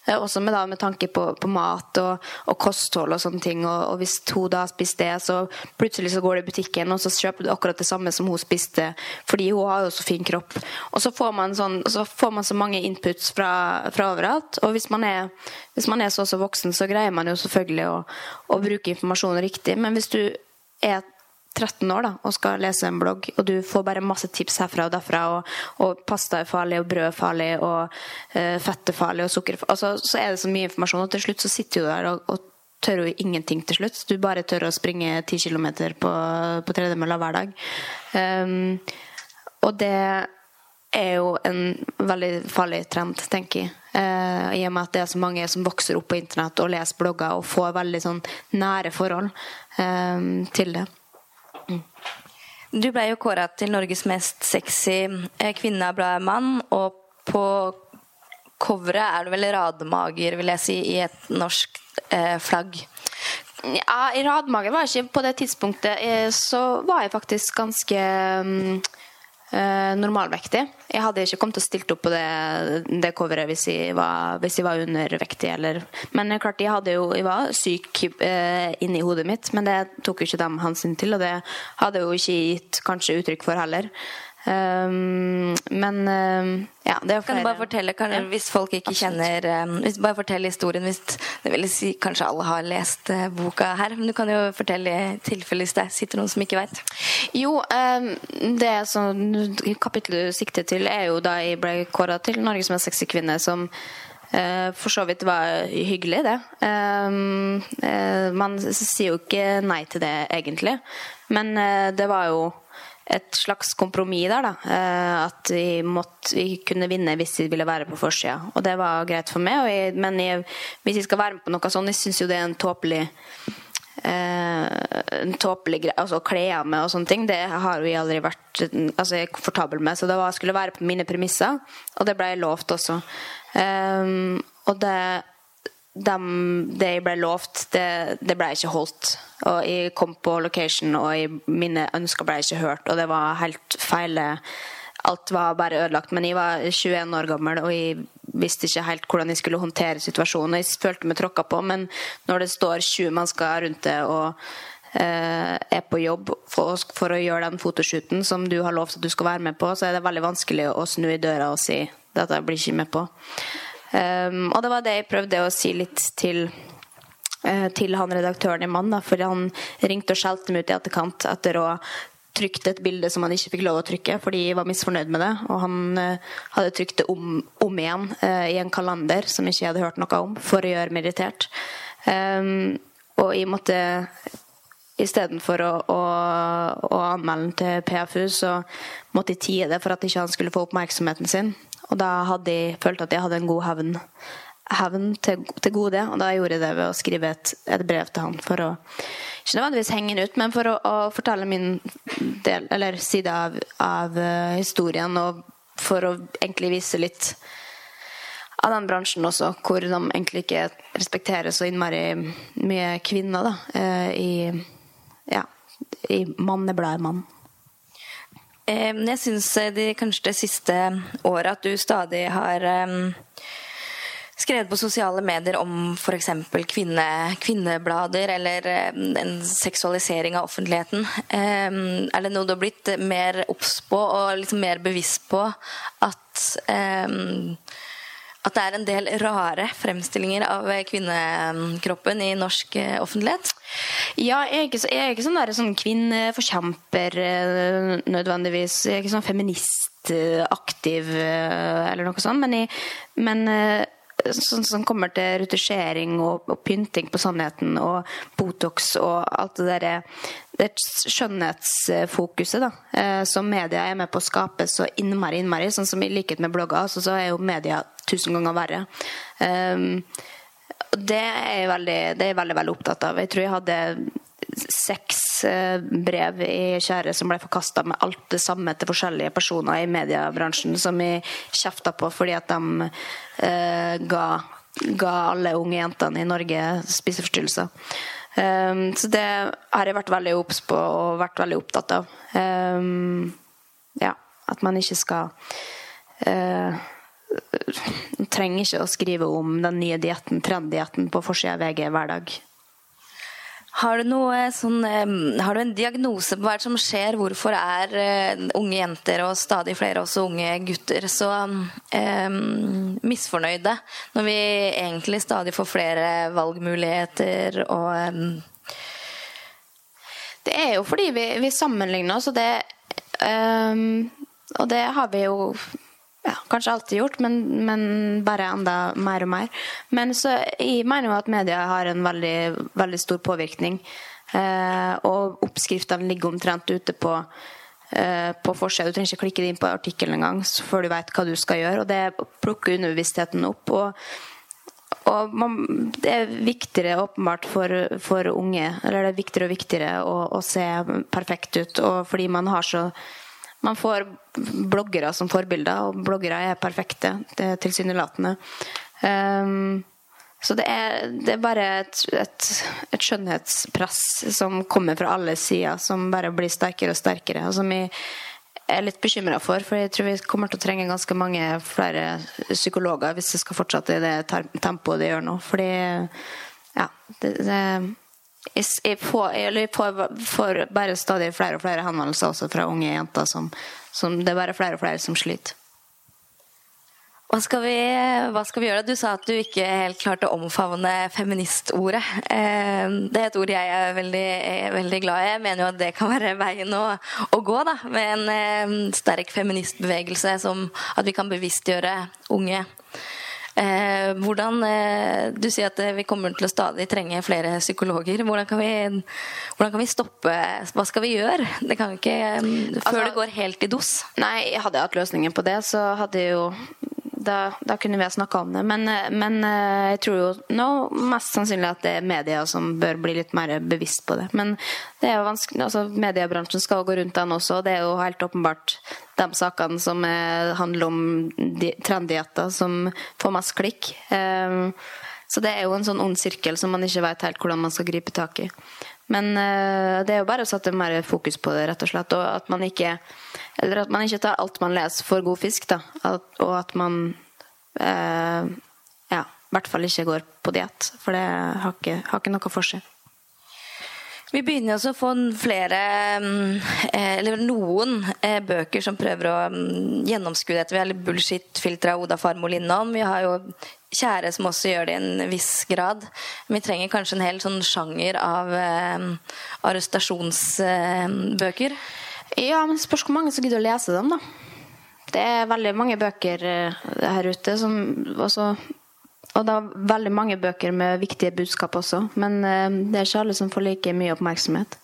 Eh, Også med, da, med tanke på, på mat og, og kosthold og sånne ting. Og, og hvis hun da har spist det, så plutselig så går du i butikken og så kjøper du akkurat det samme som hun spiste, fordi hun har jo så fin kropp. Og så får man, sånn, så, får man så mange inputs fra, fra overalt. Og hvis man, er, hvis man er så så voksen, så greier man jo selvfølgelig å, å bruke informasjonen riktig. Men hvis du er 13 år da, og skal lese en blogg, og du får bare masse tips herfra og derfra, og, og pasta er farlig, og brød er farlig, og uh, fett er farlig, og sukker er. Altså, så er det så mye informasjon, og til slutt så sitter du der og, og tør jo ingenting til slutt. Du bare tør å springe 10 km på, på tredemølla hver dag. Um, og det er jo en veldig farlig trend, tenker jeg. Uh, I og med at det er så mange som vokser opp på internett og leser blogger og får veldig sånn nære forhold um, til det. Du ble jo kåra til Norges mest sexy eh, kvinne av bladet Mann, og på coveret er du vel radmager, vil jeg si, i et norsk eh, flagg. Ja, i radmage var jeg ikke på det tidspunktet. eh, Så var jeg faktisk ganske mm, eh, normalvektig. Jeg hadde ikke kommet til å stilt opp på det, det coveret hvis jeg var, hvis jeg var undervektig. Eller. Men eh, klart, jeg, jo, jeg var syk eh, inni hodet mitt, men det tok jo ikke de hensyn til, og det hadde jo ikke gitt kanskje uttrykk for heller. Um, men um, ja, det er Kan du bare fortelle, kan, Ja. hvis folk ikke kjenner um, hvis, Bare fortell historien hvis det vil si, Kanskje alle har lest uh, boka her, men du kan jo fortelle i tilfelle hvis det sitter noen som ikke veit. Jo, det som kapittelet du sikter til, er jo da jeg ble kåra til Norges mest sexy kvinne, som eh, for så vidt var hyggelig, det. Eh, man sier jo ikke nei til det, egentlig. Men det var jo et slags kompromiss der, da. Eh, at vi, måtte, vi kunne vinne hvis vi ville være på forsida. Og det var greit for meg. Jeg, men jeg, hvis jeg skal være med på noe sånt, jeg syns jo det er en tåpelig eh, en tåpelig greie altså å kle av meg og sånne ting, det har vi aldri vært altså, jeg er komfortabel med. Så det var, skulle være på mine premisser, og det ble jeg lovt også. Um, og det, det jeg ble lovt, det, det ble ikke holdt. Og jeg kom på location, og jeg, mine ønsker ble ikke hørt, og det var helt feil. Alt var bare ødelagt. Men jeg var 21 år gammel, og jeg visste ikke helt hvordan jeg skulle håndtere situasjonen. Jeg følte meg tråkka på, men når det står 20 mennesker rundt det og eh, er på jobb for, for, å gjøre den fotoshooten som du har lovt at du skal være med på, så er det veldig vanskelig å snu i døra og si dette blir ikke med på. Um, og det var det jeg prøvde å si litt til til han redaktøren i Mann, for han ringte og skjelte meg ut i etterkant etter å trykt et bilde som han ikke fikk lov å trykke fordi jeg var misfornøyd med det. Og han uh, hadde trykt det om, om igjen uh, i en kalender som ikke jeg hadde hørt noe om, for å gjøre meg irritert. Um, og jeg måtte istedenfor å, å, å anmelde den til PFU, så måtte jeg tie det for at ikke han skulle få oppmerksomheten sin. Og da hadde jeg følt at jeg hadde en god hevn, hevn til, til, gode, og da gjorde jeg det ved å skrive et, et brev til han for å ikke nødvendigvis henge den ut, men for å, å fortelle min del, eller side av, av uh, historien, og for å egentlig vise litt av den bransjen også, hvor de egentlig ikke respekterer så innmari mye kvinner da, uh, i, ja, i mannebladet Mann. Jeg syns kanskje det siste året at du stadig har skrevet på sosiale medier om f.eks. Kvinne, kvinneblader eller eh, en seksualisering av offentligheten. Er det noe du har blitt mer obs på og liksom mer bevisst på at at det er en del rare fremstillinger av kvinnekroppen i norsk eh, offentlighet? Ja, jeg er ikke, jeg er ikke sånn, der, sånn kvinneforkjemper eh, nødvendigvis. Jeg er ikke sånn feministaktiv eller noe sånt. Men, jeg, men sånn som kommer til retusjering og, og, pynting på sannheten og Botox og alt det derre det skjønnhetsfokuset da, eh, som media er med på å skape så innmari, innmari. Sånn som i likhet med blogger, altså, så er jo media tusen ganger verre. Um, det er jeg veldig, det er jeg veldig, veldig opptatt av. Jeg tror jeg hadde seks eh, brev i kjære som ble forkasta med alt det samme til forskjellige personer i mediebransjen, som jeg kjefta på fordi at de eh, ga, ga, alle unge jentene i Norge spiseforstyrrelser. Um, så det har jeg vært veldig obs på og vært veldig opptatt av. Um, ja, at man ikke skal uh, trenger ikke å skrive om den nye dietten, trenddietten, på forsida av VG hver dag. Har du, noe, sånn, har du en diagnose på hva som skjer? Hvorfor er uh, unge jenter og stadig flere også unge gutter så um, misfornøyde når vi egentlig stadig får flere valgmuligheter og um... Det er jo fordi vi, vi sammenligner oss, og det, um, og det har vi jo ja, kanskje alltid gjort, men, men, bare enda mer og mer. Men så, jeg mener jo at media har en veldig, veldig stor påvirkning. Eh, og oppskriftene ligger omtrent ute på, eh, på forsida. Du trenger ikke klikke inn på artikkelen engang før du vet hva du skal gjøre. Og det plukker underbevisstheten opp. og og man, det er viktigere åpenbart for, for, unge eller det er viktigere og viktigere å, å se perfekt ut. Og fordi man har så man får bloggere som forbilder, og bloggere er perfekte, er tilsynelatende. Um, så det er, det er bare et, et, et, skjønnhetspress som kommer fra alle sider, som bare blir sterkere og sterkere. og som jeg er litt bekymra for, for jeg tror vi kommer til å trenge ganske mange flere psykologer hvis det skal fortsette i det tempoet det gjør nå. Fordi ja, det, det jeg får, jeg får, får, bare stadig flere og flere henvendelser også fra unge jenter som, som det er bare flere og flere som sliter. Hva skal, vi, hva skal vi gjøre? Du sa at du ikke helt klarte å omfavne feministordet. Eh, det er et ord jeg er veldig, er veldig glad i. Jeg mener jo at det kan være veien å, å gå, da. Med en eh, sterk feministbevegelse som at vi kan bevisstgjøre unge Eh, hvordan, eh, Du sier at eh, vi kommer til å stadig trenge flere psykologer. Hvordan kan vi, hvordan kan vi stoppe Hva skal vi gjøre? Det kan ikke, før altså, det går helt i dos. Nei, Hadde jeg hatt løsningen på det, så hadde jeg jo da, da, kunne vi ha snakka om det. Men, men, jeg tror jo nå mest sannsynlig at det er media som bør bli litt mer bevisst på det. Men det er jo vanskelig, altså mediebransjen skal gå rundt den også. og Det er jo helt åpenbart de sakene som er, handler om trenddietter, som får mest klikk. Så det er jo en sånn ond sirkel som man ikke vet helt hvordan man skal gripe tak i. Men det er jo bare å sette mer fokus på det, rett og slett. Og at man ikke, eller at man ikke tar alt man leser for god fisk. Da. At, og at man eh, ja, i hvert fall ikke går på diett. For det har ikke, har ikke noe for seg. Vi begynner også å få flere, mm, eh, eller noen bøker som prøver å mm, gjennomskue dette. Vi har litt bullshit-filter Oda Farmol innom. Vi har jo kjære som også gjør det i en viss grad. Vi trenger kanskje en hel sånn sjanger av eh, arrestasjonsbøker. Ja, men spørs hvor mange som gidder å lese dem, da. Det er veldig mange bøker eh, her ute som også og det er veldig mange bøker med viktige budskap også, men eh, det er ikke alle som får like mye oppmerksomhet.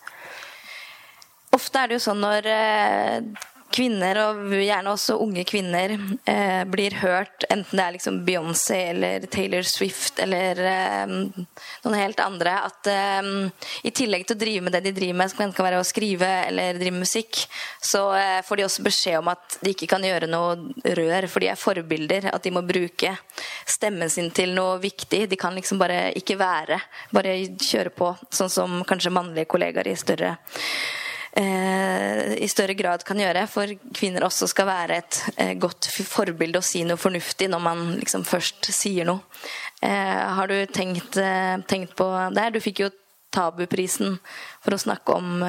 ofte er det jo sånn når eh, kvinner, og gjerne også unge kvinner, eh, blir hørt, enten det er liksom Beyoncé eller Taylor Swift eller eh, noen helt andre, at eh, i tillegg til å drive med det de driver med, som enten kan være å skrive eller drive med musikk, så eh, får de også beskjed om at de ikke kan gjøre noe rør, for de er forbilder. At de må bruke stemmen sin til noe viktig. De kan liksom bare ikke være. Bare kjøre på, sånn som kanskje mannlige kollegaer i større Eh, i større grad kan gjøre. For kvinner også skal være et eh, godt forbilde og si noe fornuftig når man liksom først sier noe. Eh, har du tenkt, tenkt på det? Du fikk jo Tabuprisen for å snakke om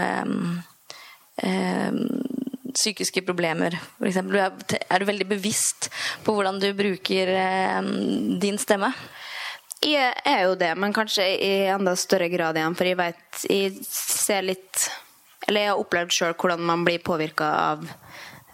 psykiske problemer, f.eks. Er du veldig bevisst på hvordan du bruker din stemme? Jeg er jo det, men kanskje i enda større grad igjen. For jeg vet Jeg ser litt eller jeg har opplevd sjøl hvordan man blir påvirka av,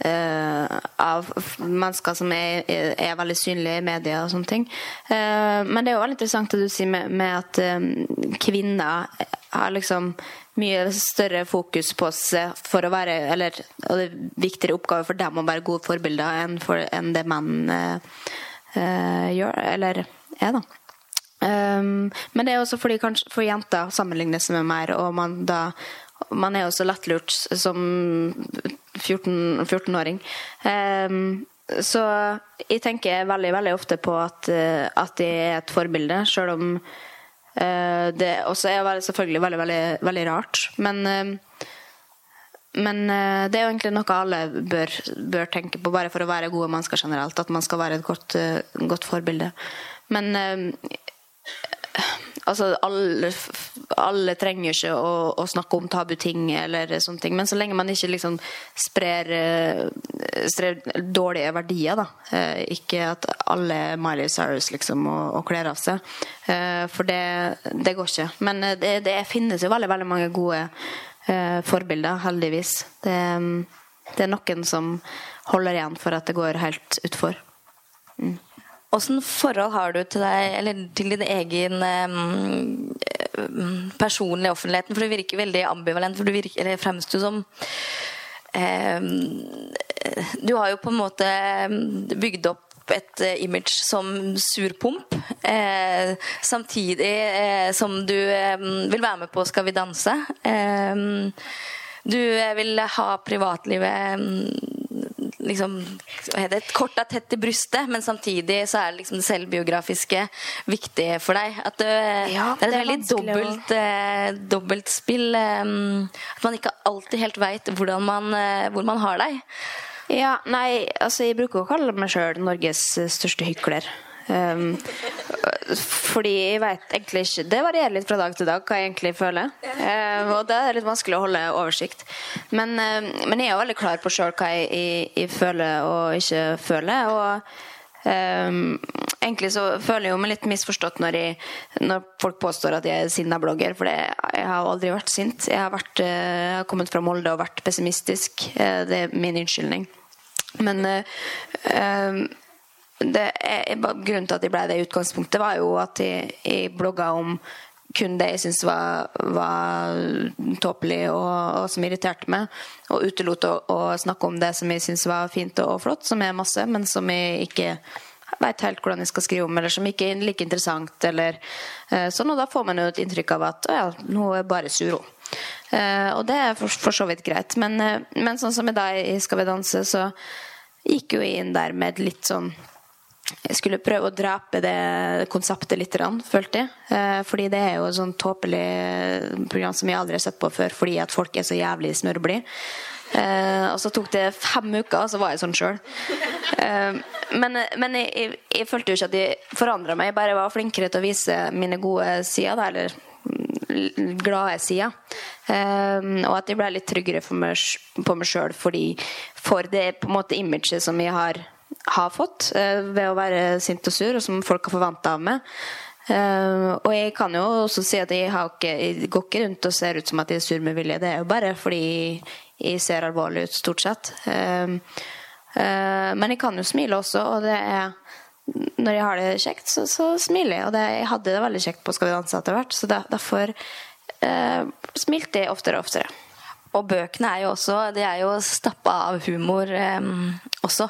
uh, av mennesker som er, er, veldig synlige i media og sånne ting. Uh, men det er jo veldig interessant det du sier med, med at um, kvinner har liksom mye større fokus på seg for å være Eller og det er viktigere oppgave for dem å være gode forbilder enn, for, enn det menn uh, gjør, eller er, da. Um, men det er også fordi kanskje for jenter sammenlignes med mer, og man da man er jo så lettlurt som 14-åring. 14 um, så jeg tenker veldig veldig ofte på at, uh, at jeg er et forbilde, sjøl om uh, det også er selvfølgelig veldig, veldig, veldig rart. Men, uh, men uh, det er jo egentlig noe alle bør, bør, tenke på, bare for å være gode mennesker generelt. At man skal være et godt, godt forbilde. Men altså alle, alle, trenger ikke å, å, snakke om tabuting eller sånne ting. Men så lenge man ikke liksom sprer, eh, sprer dårlige verdier, da. Eh, ikke at alle Miley Cyrus liksom og, og kler av seg. Eh, for det, det går ikke. Men det, det, finnes jo veldig, veldig mange gode forbilder, heldigvis. Det, det er noen som holder igjen for at det går helt utfor. Mm. Åssen forhold har du til deg, eller til din egen um, personlige offentligheten? For du virker veldig ambivalent. for du virker, eller fremstår som um, Du har jo på en måte bygd opp et image som surpomp. Eh, samtidig eh, som du eh, vil være med på Skal vi danse. du vil ha privatlivet liksom, det, et kort er tett i brystet, men samtidig så er det liksom det selvbiografiske viktig for deg. At det, ja, det er et veldig dobbelt, eh, dobbeltspill. Eh, at man ikke alltid helt veit eh, hvor man har deg. Ja, nei, altså jeg bruker å kalle meg sjøl Norges største hykler. Um, fordi jeg vet egentlig ikke Det varierer litt fra dag til dag hva jeg egentlig føler. Um, og det er litt vanskelig å holde oversikt. Men, um, men jeg er veldig klar på sjøl hva jeg, jeg, jeg, føler og ikke føler. Og egentlig så føler jeg meg litt misforstått når, jeg, når folk påstår at jeg er sinna blogger. For jeg har aldri vært sint. Jeg har, vært, jeg har kommet fra Molde og vært pessimistisk. Uh, det er min unnskyldning. Men uh, er, grunnen til at jeg ble det i utgangspunktet, var jo at jeg, jeg blogga om kun det jeg syntes var, var tåpelig og, og, som irriterte meg. Og utelot å, å, snakke om det som jeg syntes var fint og, flott, som er masse, men som jeg ikke veit helt hvordan jeg skal skrive om, eller som ikke er like interessant. Eller, uh, sånn, og da får man jo et inntrykk av at ja, nå er bare Suro. Uh, og det er for, for, så vidt greit. Men, uh, men sånn som i dag i Skal vi danse, så gikk jo jeg inn der med litt sånn jeg skulle prøve å drape det konseptet litt, følte jeg. Eh, fordi det er jo et sånn tåpelig program som jeg aldri har sett på før, fordi at folk er så jævlig smørblide. Eh, og så tok det fem uker, og så var jeg sånn sjøl. Eh, men, men jeg, jeg, jeg, følte jo ikke at jeg forandra meg, jeg bare var flinkere til å vise mine gode sider. eller glade sider. og at jeg ble litt tryggere meg, på meg sjøl for det på en måte imaget som jeg har har fått eh, ved å være sint og sur, og som folk har forventa av meg. Uh, og jeg kan jo også si at jeg, ikke, jeg, går ikke rundt og ser ut som at jeg er sur med vilje. Det er jo bare fordi jeg ser alvorlig ut, stort sett. Uh, men jeg kan jo smile også, og er når jeg har det kjekt, så, så smiler jeg. Og det, jeg hadde det veldig kjekt på Skal vi danse etter hvert, så det, derfor smilte jeg oftere og oftere. Og bøkene er jo også De er jo stappa av humor eh, også.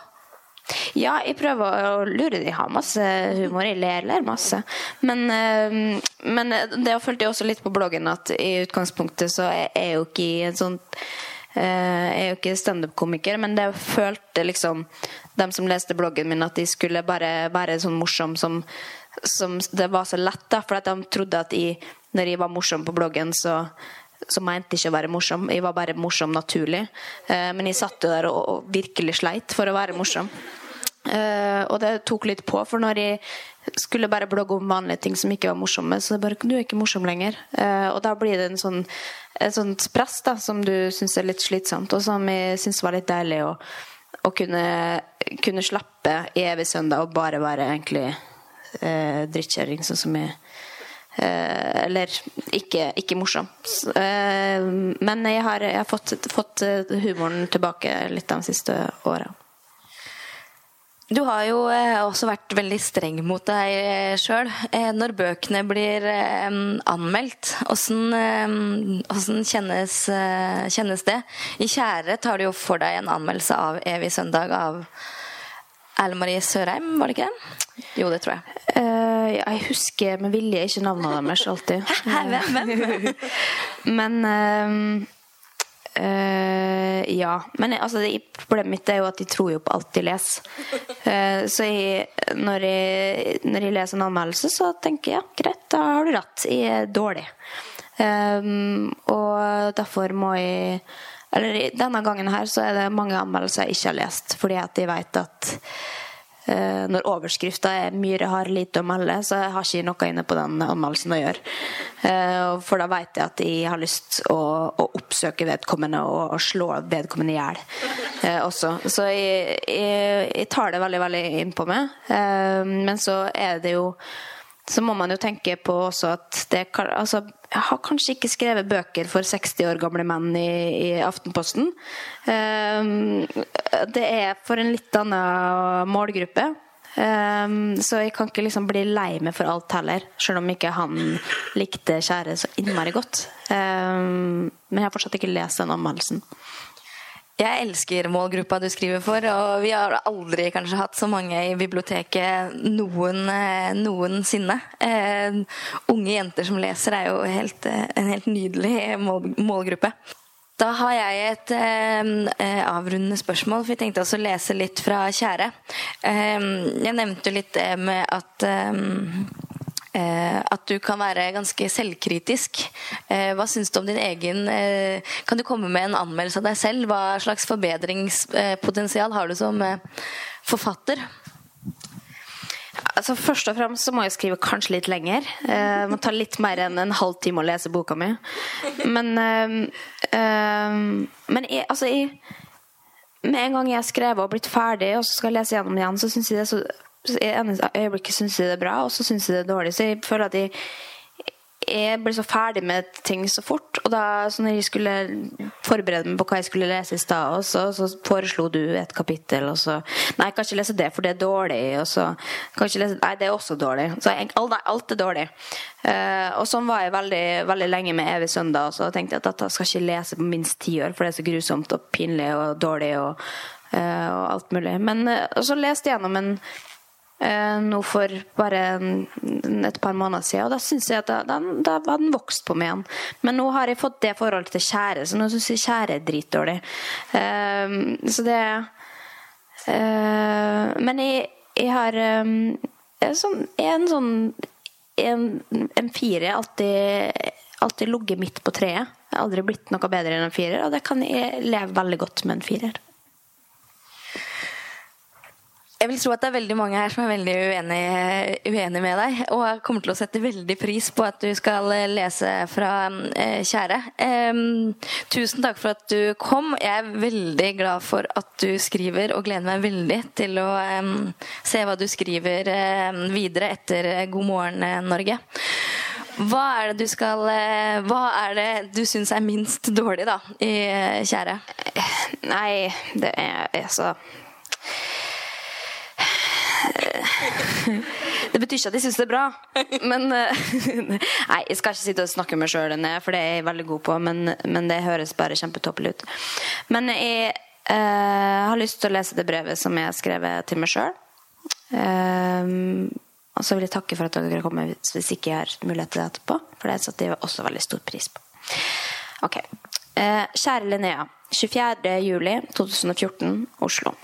Ja, jeg prøver å lure de har masse humor. Jeg ler, ler masse. Men, eh, men det følte jeg også litt på bloggen at i utgangspunktet så er jeg jo ikke en sånn eh, jeg er jo ikke standup-komiker, men det følte liksom de som leste bloggen min, at de skulle bare være sånn morsom som, som Det var så lett, da, for at de trodde at jeg, når jeg var morsom på bloggen, så så mente ikke å være morsom. Jeg var bare morsom naturlig. Eh, men jeg satt jo der og, virkelig sleit for å være morsom. Eh, og det tok litt på, for når jeg skulle bare blogge om vanlige ting som ikke var morsomme, så det bare Du er ikke morsom lenger. Eh, og da blir det en sånn, et sånt press da, som du syns er litt slitsomt, og som jeg syns var litt deilig å, å kunne, kunne slappe evig søndag og bare være egentlig eh, drittkjerring, sånn som jeg eller ikke, ikke morsom. Eh, men jeg har, jeg har fått, fått, humoren tilbake litt de siste åra. Du har jo eh, også vært veldig streng mot deg sjøl. Når bøkene blir anmeldt, åssen kjennes, kjennes, det? I 'Kjære' tar du jo for deg en anmeldelse av 'Evig søndag' av Erle Marie Sørheim, var det ikke det? Jo, det tror jeg. Uh, jeg husker med vilje ikke navnene deres alltid. Hæ, Hvem? Men uh, uh, Ja. Men altså, problemet mitt er jo at de tror jo på alt de leser. så jeg, når, jeg, når, jeg, leser en anmeldelse, så tenker jeg ja, greit, da har du rett. Jeg er dårlig. og derfor må jeg eller denne gangen her så er det mange anmeldelser jeg ikke har lest, fordi at jeg vet at uh, når overskrifta er 'Myhre har lite å melde', så jeg har ikke noe inne på den anmeldelsen å gjøre. Uh, for da vet jeg at jeg har lyst å, å oppsøke vedkommende og, og slå vedkommende i hjel uh, også. Så jeg, jeg, jeg, tar det veldig, veldig innpå meg. men så er det jo så må man jo tenke på også at det altså, Jeg har kanskje ikke skrevet bøker for 60 år gamle menn i, i Aftenposten. Um, det er for en litt annen målgruppe. Um, så jeg kan ikke liksom bli lei meg for alt heller, selv om ikke han likte Kjære så innmari godt. Um, men jeg har fortsatt ikke lest den anmeldelsen. Jeg elsker målgruppa du skriver for, og vi har aldri kanskje hatt så mange i biblioteket noen, eh, noensinne. Eh, unge jenter som leser er jo helt, eh, en helt nydelig mål, målgruppe. Da har jeg et eh, avrundende spørsmål, for jeg tenkte også å lese litt fra Kjære. Eh, jeg nevnte litt det med at eh, Eh, at du kan være ganske selvkritisk. Eh, hva syns du om din egen eh, Kan du komme med en anmeldelse av deg selv? Hva slags forbedringspotensial har du som forfatter? Altså, først og fremst så må jeg skrive kanskje litt lenger. Det må ta litt mer enn en halv time å lese boka mi. Men, men jeg, altså, jeg, med en gang jeg har skrevet og blitt ferdig, og så skal jeg lese gjennom igjen, så syns jeg det er så i ene øyeblikket syns jeg det er bra, og så syns jeg det er dårlig. Så jeg føler at jeg, jeg ble så ferdig med ting så fort. Og da så når jeg skulle forberede meg på hva jeg skulle lese i stad, så, så, foreslo du et kapittel, og så Nei, jeg kan ikke lese det, for det er dårlig. Og så kan ikke lese Nei, det er også dårlig. Så jeg, alt, alt, er dårlig. Uh, og sånn var jeg veldig, veldig lenge med Evig søndag. Og så tenkte at dette skal jeg ikke lese på minst ti år, for det er så grusomt og pinlig og dårlig og, uh, og alt mulig. Men uh, så leste jeg gjennom en eh, nå for bare et par måneder siden. Og da syns jeg at da, da, da var den vokst på meg igjen. Men nå har jeg fått det forholdet til kjære, så nå syns jeg kjære er dritdårlig. Eh, så det eh, Men jeg, jeg har eh, sånn, en sånn en, en firer alltid alltid ligget midt på treet. Jeg har aldri blitt noe bedre enn en firer, og det kan jeg leve veldig godt med en firer. Jeg vil tro at det er veldig mange her som er veldig uenig, med deg. Og kommer til å sette veldig pris på at du skal lese fra eh, Kjære. Eh, tusen takk for at du kom. Jeg er veldig glad for at du skriver, og gleder meg veldig til å eh, se hva du skriver videre etter God morgen Norge. Hva er det du skal eh, Hva er det du syns er minst dårlig, da, i Kjære? Nei, det er altså Det betyr ikke at jeg syns det er bra. Men eh, Nei, jeg skal ikke sitte og snakke meg sjøl ned, for det er jeg veldig god på. Men, men det høres bare kjempetoppelig ut. Men jeg eh, har lyst til å lese det brevet som jeg har skrevet til meg sjøl. Eh, og så vil jeg takke for at dere kommer hvis ikke jeg har mulighet til det etterpå. For det satte jeg også veldig stor pris på. Ok. Eh, kjære Linnea. 24. juli 2014, Oslo.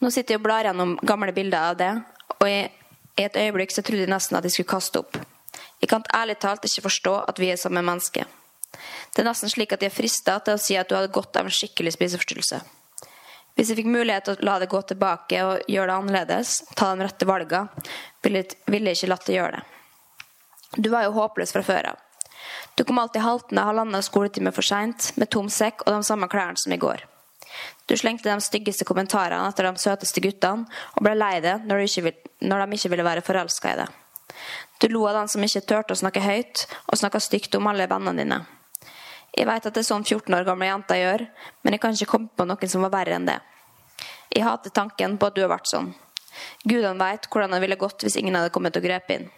Nå sitter jeg og blar gjennom gamle bilder av det, og i, et øyeblikk så trodde jeg nesten at jeg skulle kaste opp. Jeg kan ærlig talt ikke forstå at vi er samme menneske. Det er nesten slik at jeg er frista til å si at du hadde godt av en skikkelig spiseforstyrrelse. Hvis jeg fikk mulighet til å la det gå tilbake og gjøre det annerledes, ta de rette valgene, ville jeg ikke latt deg gjøre det. Du var jo håpløs fra før av. Du kom alltid haltende halvannen skoletime for seint, med tom sekk og de samme klærne som i går. Du slengte de styggeste kommentarene etter de søteste guttene, og ble lei deg når, når, de ikke ville være forelska i deg. Du lo av den som ikke turte å snakke høyt, og snakka stygt om alle vennene dine. Jeg veit at det er sånn 14 år gamle jenter gjør, men jeg kan ikke komme på noen som var verre enn det. Jeg hater tanken på at du har vært sånn. Gudene veit hvordan det ville gått hvis ingen hadde kommet og grepet inn.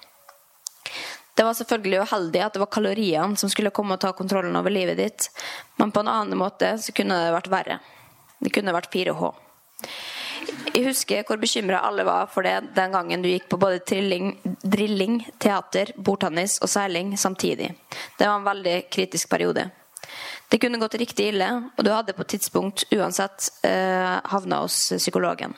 Det var selvfølgelig uheldig at det var kaloriene som skulle komme og ta kontrollen over livet ditt, men på en annen måte så kunne det vært verre. Det kunne vært 4H. Jeg husker hvor bekymra alle var for det den gangen du gikk på både trilling, drilling, teater, bordtennis og seiling samtidig. Det var en veldig kritisk periode. Det kunne gått riktig ille, og du hadde på et tidspunkt uansett eh, havna hos psykologen.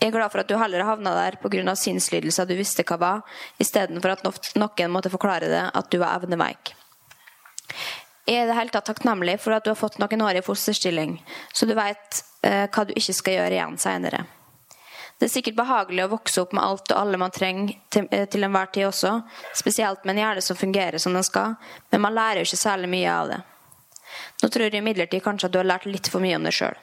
Jeg er glad for at du heller havna der pga. sinnslidelser du visste hva var, istedenfor at noen måtte forklare det at du var evneveik. Er i det hele tatt takknemlig for at du har fått noen år i fosterstilling, så du veit eh, hva du ikke skal gjøre igjen seinere. Det er sikkert behagelig å vokse opp med alt og alle man trenger til, eh, til enhver tid også, spesielt med en hjerne som fungerer som den skal, men man lærer jo ikke særlig mye av det. Nå tror jeg imidlertid kanskje at du har lært litt for mye om deg sjøl.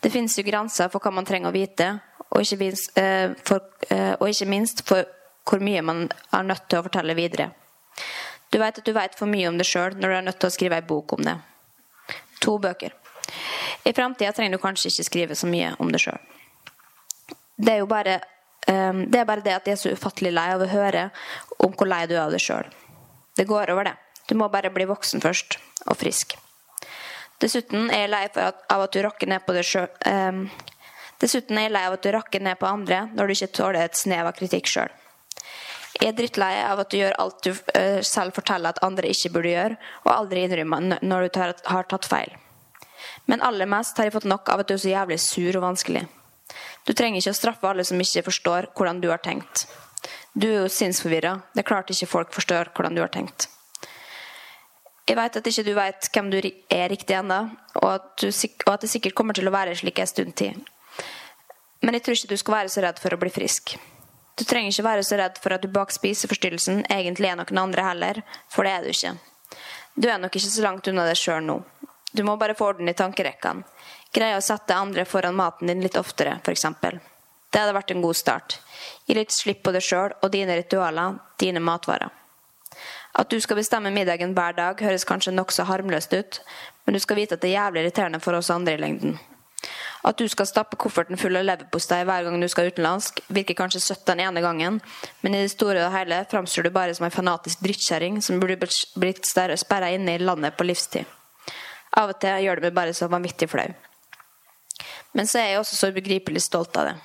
Det finnes jo grenser for hva man trenger å vite, og ikke, minst, eh, for, eh, og ikke minst for hvor mye man er nødt til å fortelle videre. Du vet at du vet for mye om deg sjøl når du er nødt til å skrive ei bok om det. To bøker. I framtida trenger du kanskje ikke skrive så mye om deg sjøl. Det er jo bare um, det er bare det at jeg er så ufattelig lei av å høre om hvor lei du er av deg sjøl. Det går over, det. Du må bare bli voksen først, og frisk. Dessuten er jeg lei av at du rakker ned på deg sjøl um, Dessuten er jeg lei av at du rakker ned på andre når du ikke tåler et snev av kritikk sjøl. Jeg er drittlei av at du gjør alt du uh, selv forteller at andre ikke burde gjøre, og aldri innrømmer når du har tatt feil. Men aller mest har jeg fått nok av at du er så jævlig sur og vanskelig. Du trenger ikke å straffe alle som ikke forstår hvordan du har tenkt. Du er jo sinnsforvirra. Det er klart ikke folk forstår hvordan du har tenkt. Jeg vet at ikke du vet hvem du er riktig ennå, og, og, at det sikkert kommer til å være slik en stund til. Men jeg tror ikke du skal være så redd for å bli frisk. Du trenger ikke være så redd for at du bak spiseforstyrrelsen egentlig er noen andre heller, for det er du ikke. Du er nok ikke så langt unna deg sjøl nå. Du må bare få orden i tankerekkene. Greie å sette andre foran maten din litt oftere, f.eks. Det hadde vært en god start. Gi litt slipp på deg sjøl og dine ritualer, dine matvarer. At du skal bestemme middagen hver dag, høres kanskje nokså harmløst ut, men du skal vite at det er jævlig irriterende for oss andre i lengden. At du skal stappe kofferten full av leverpostei hver gang du skal utenlandsk, virker kanskje søtt den ene gangen, men i det store og hele framstår du bare som ei fanatisk drittkjerring som burde blitt sperra inne i landet på livstid. Av og til gjør det meg bare så vanvittig flau. Men så er jeg også så ubegripelig stolt av det.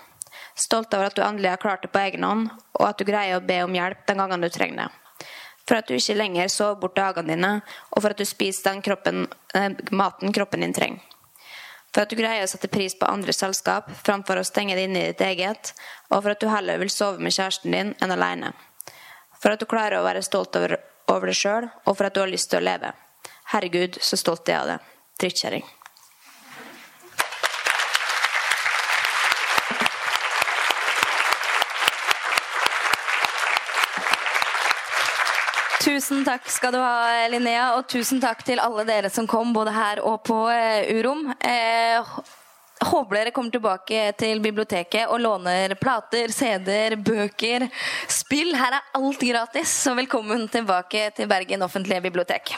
Stolt over at du endelig har klart det på egen hånd, og at du greier å be om hjelp den gangen du trenger det. For at du ikke lenger sover bort dagene dine, og for at du spiser den kroppen, eh, maten kroppen din trenger. For at du greier å sette pris på andres selskap framfor å stenge det inne i ditt eget, og for at du heller vil sove med kjæresten din enn alene. For at du klarer å være stolt over, over deg sjøl, og for at du har lyst til å leve. Herregud, så stolt jeg er av deg. Drittkjerring. Tusen takk skal du ha, Linnea, og tusen takk til alle dere som kom, både her og på uh, Urom. Eh, håper dere kommer tilbake til biblioteket og låner plater, CD-er, bøker, spill. Her er alt gratis, så velkommen tilbake til Bergen offentlige bibliotek.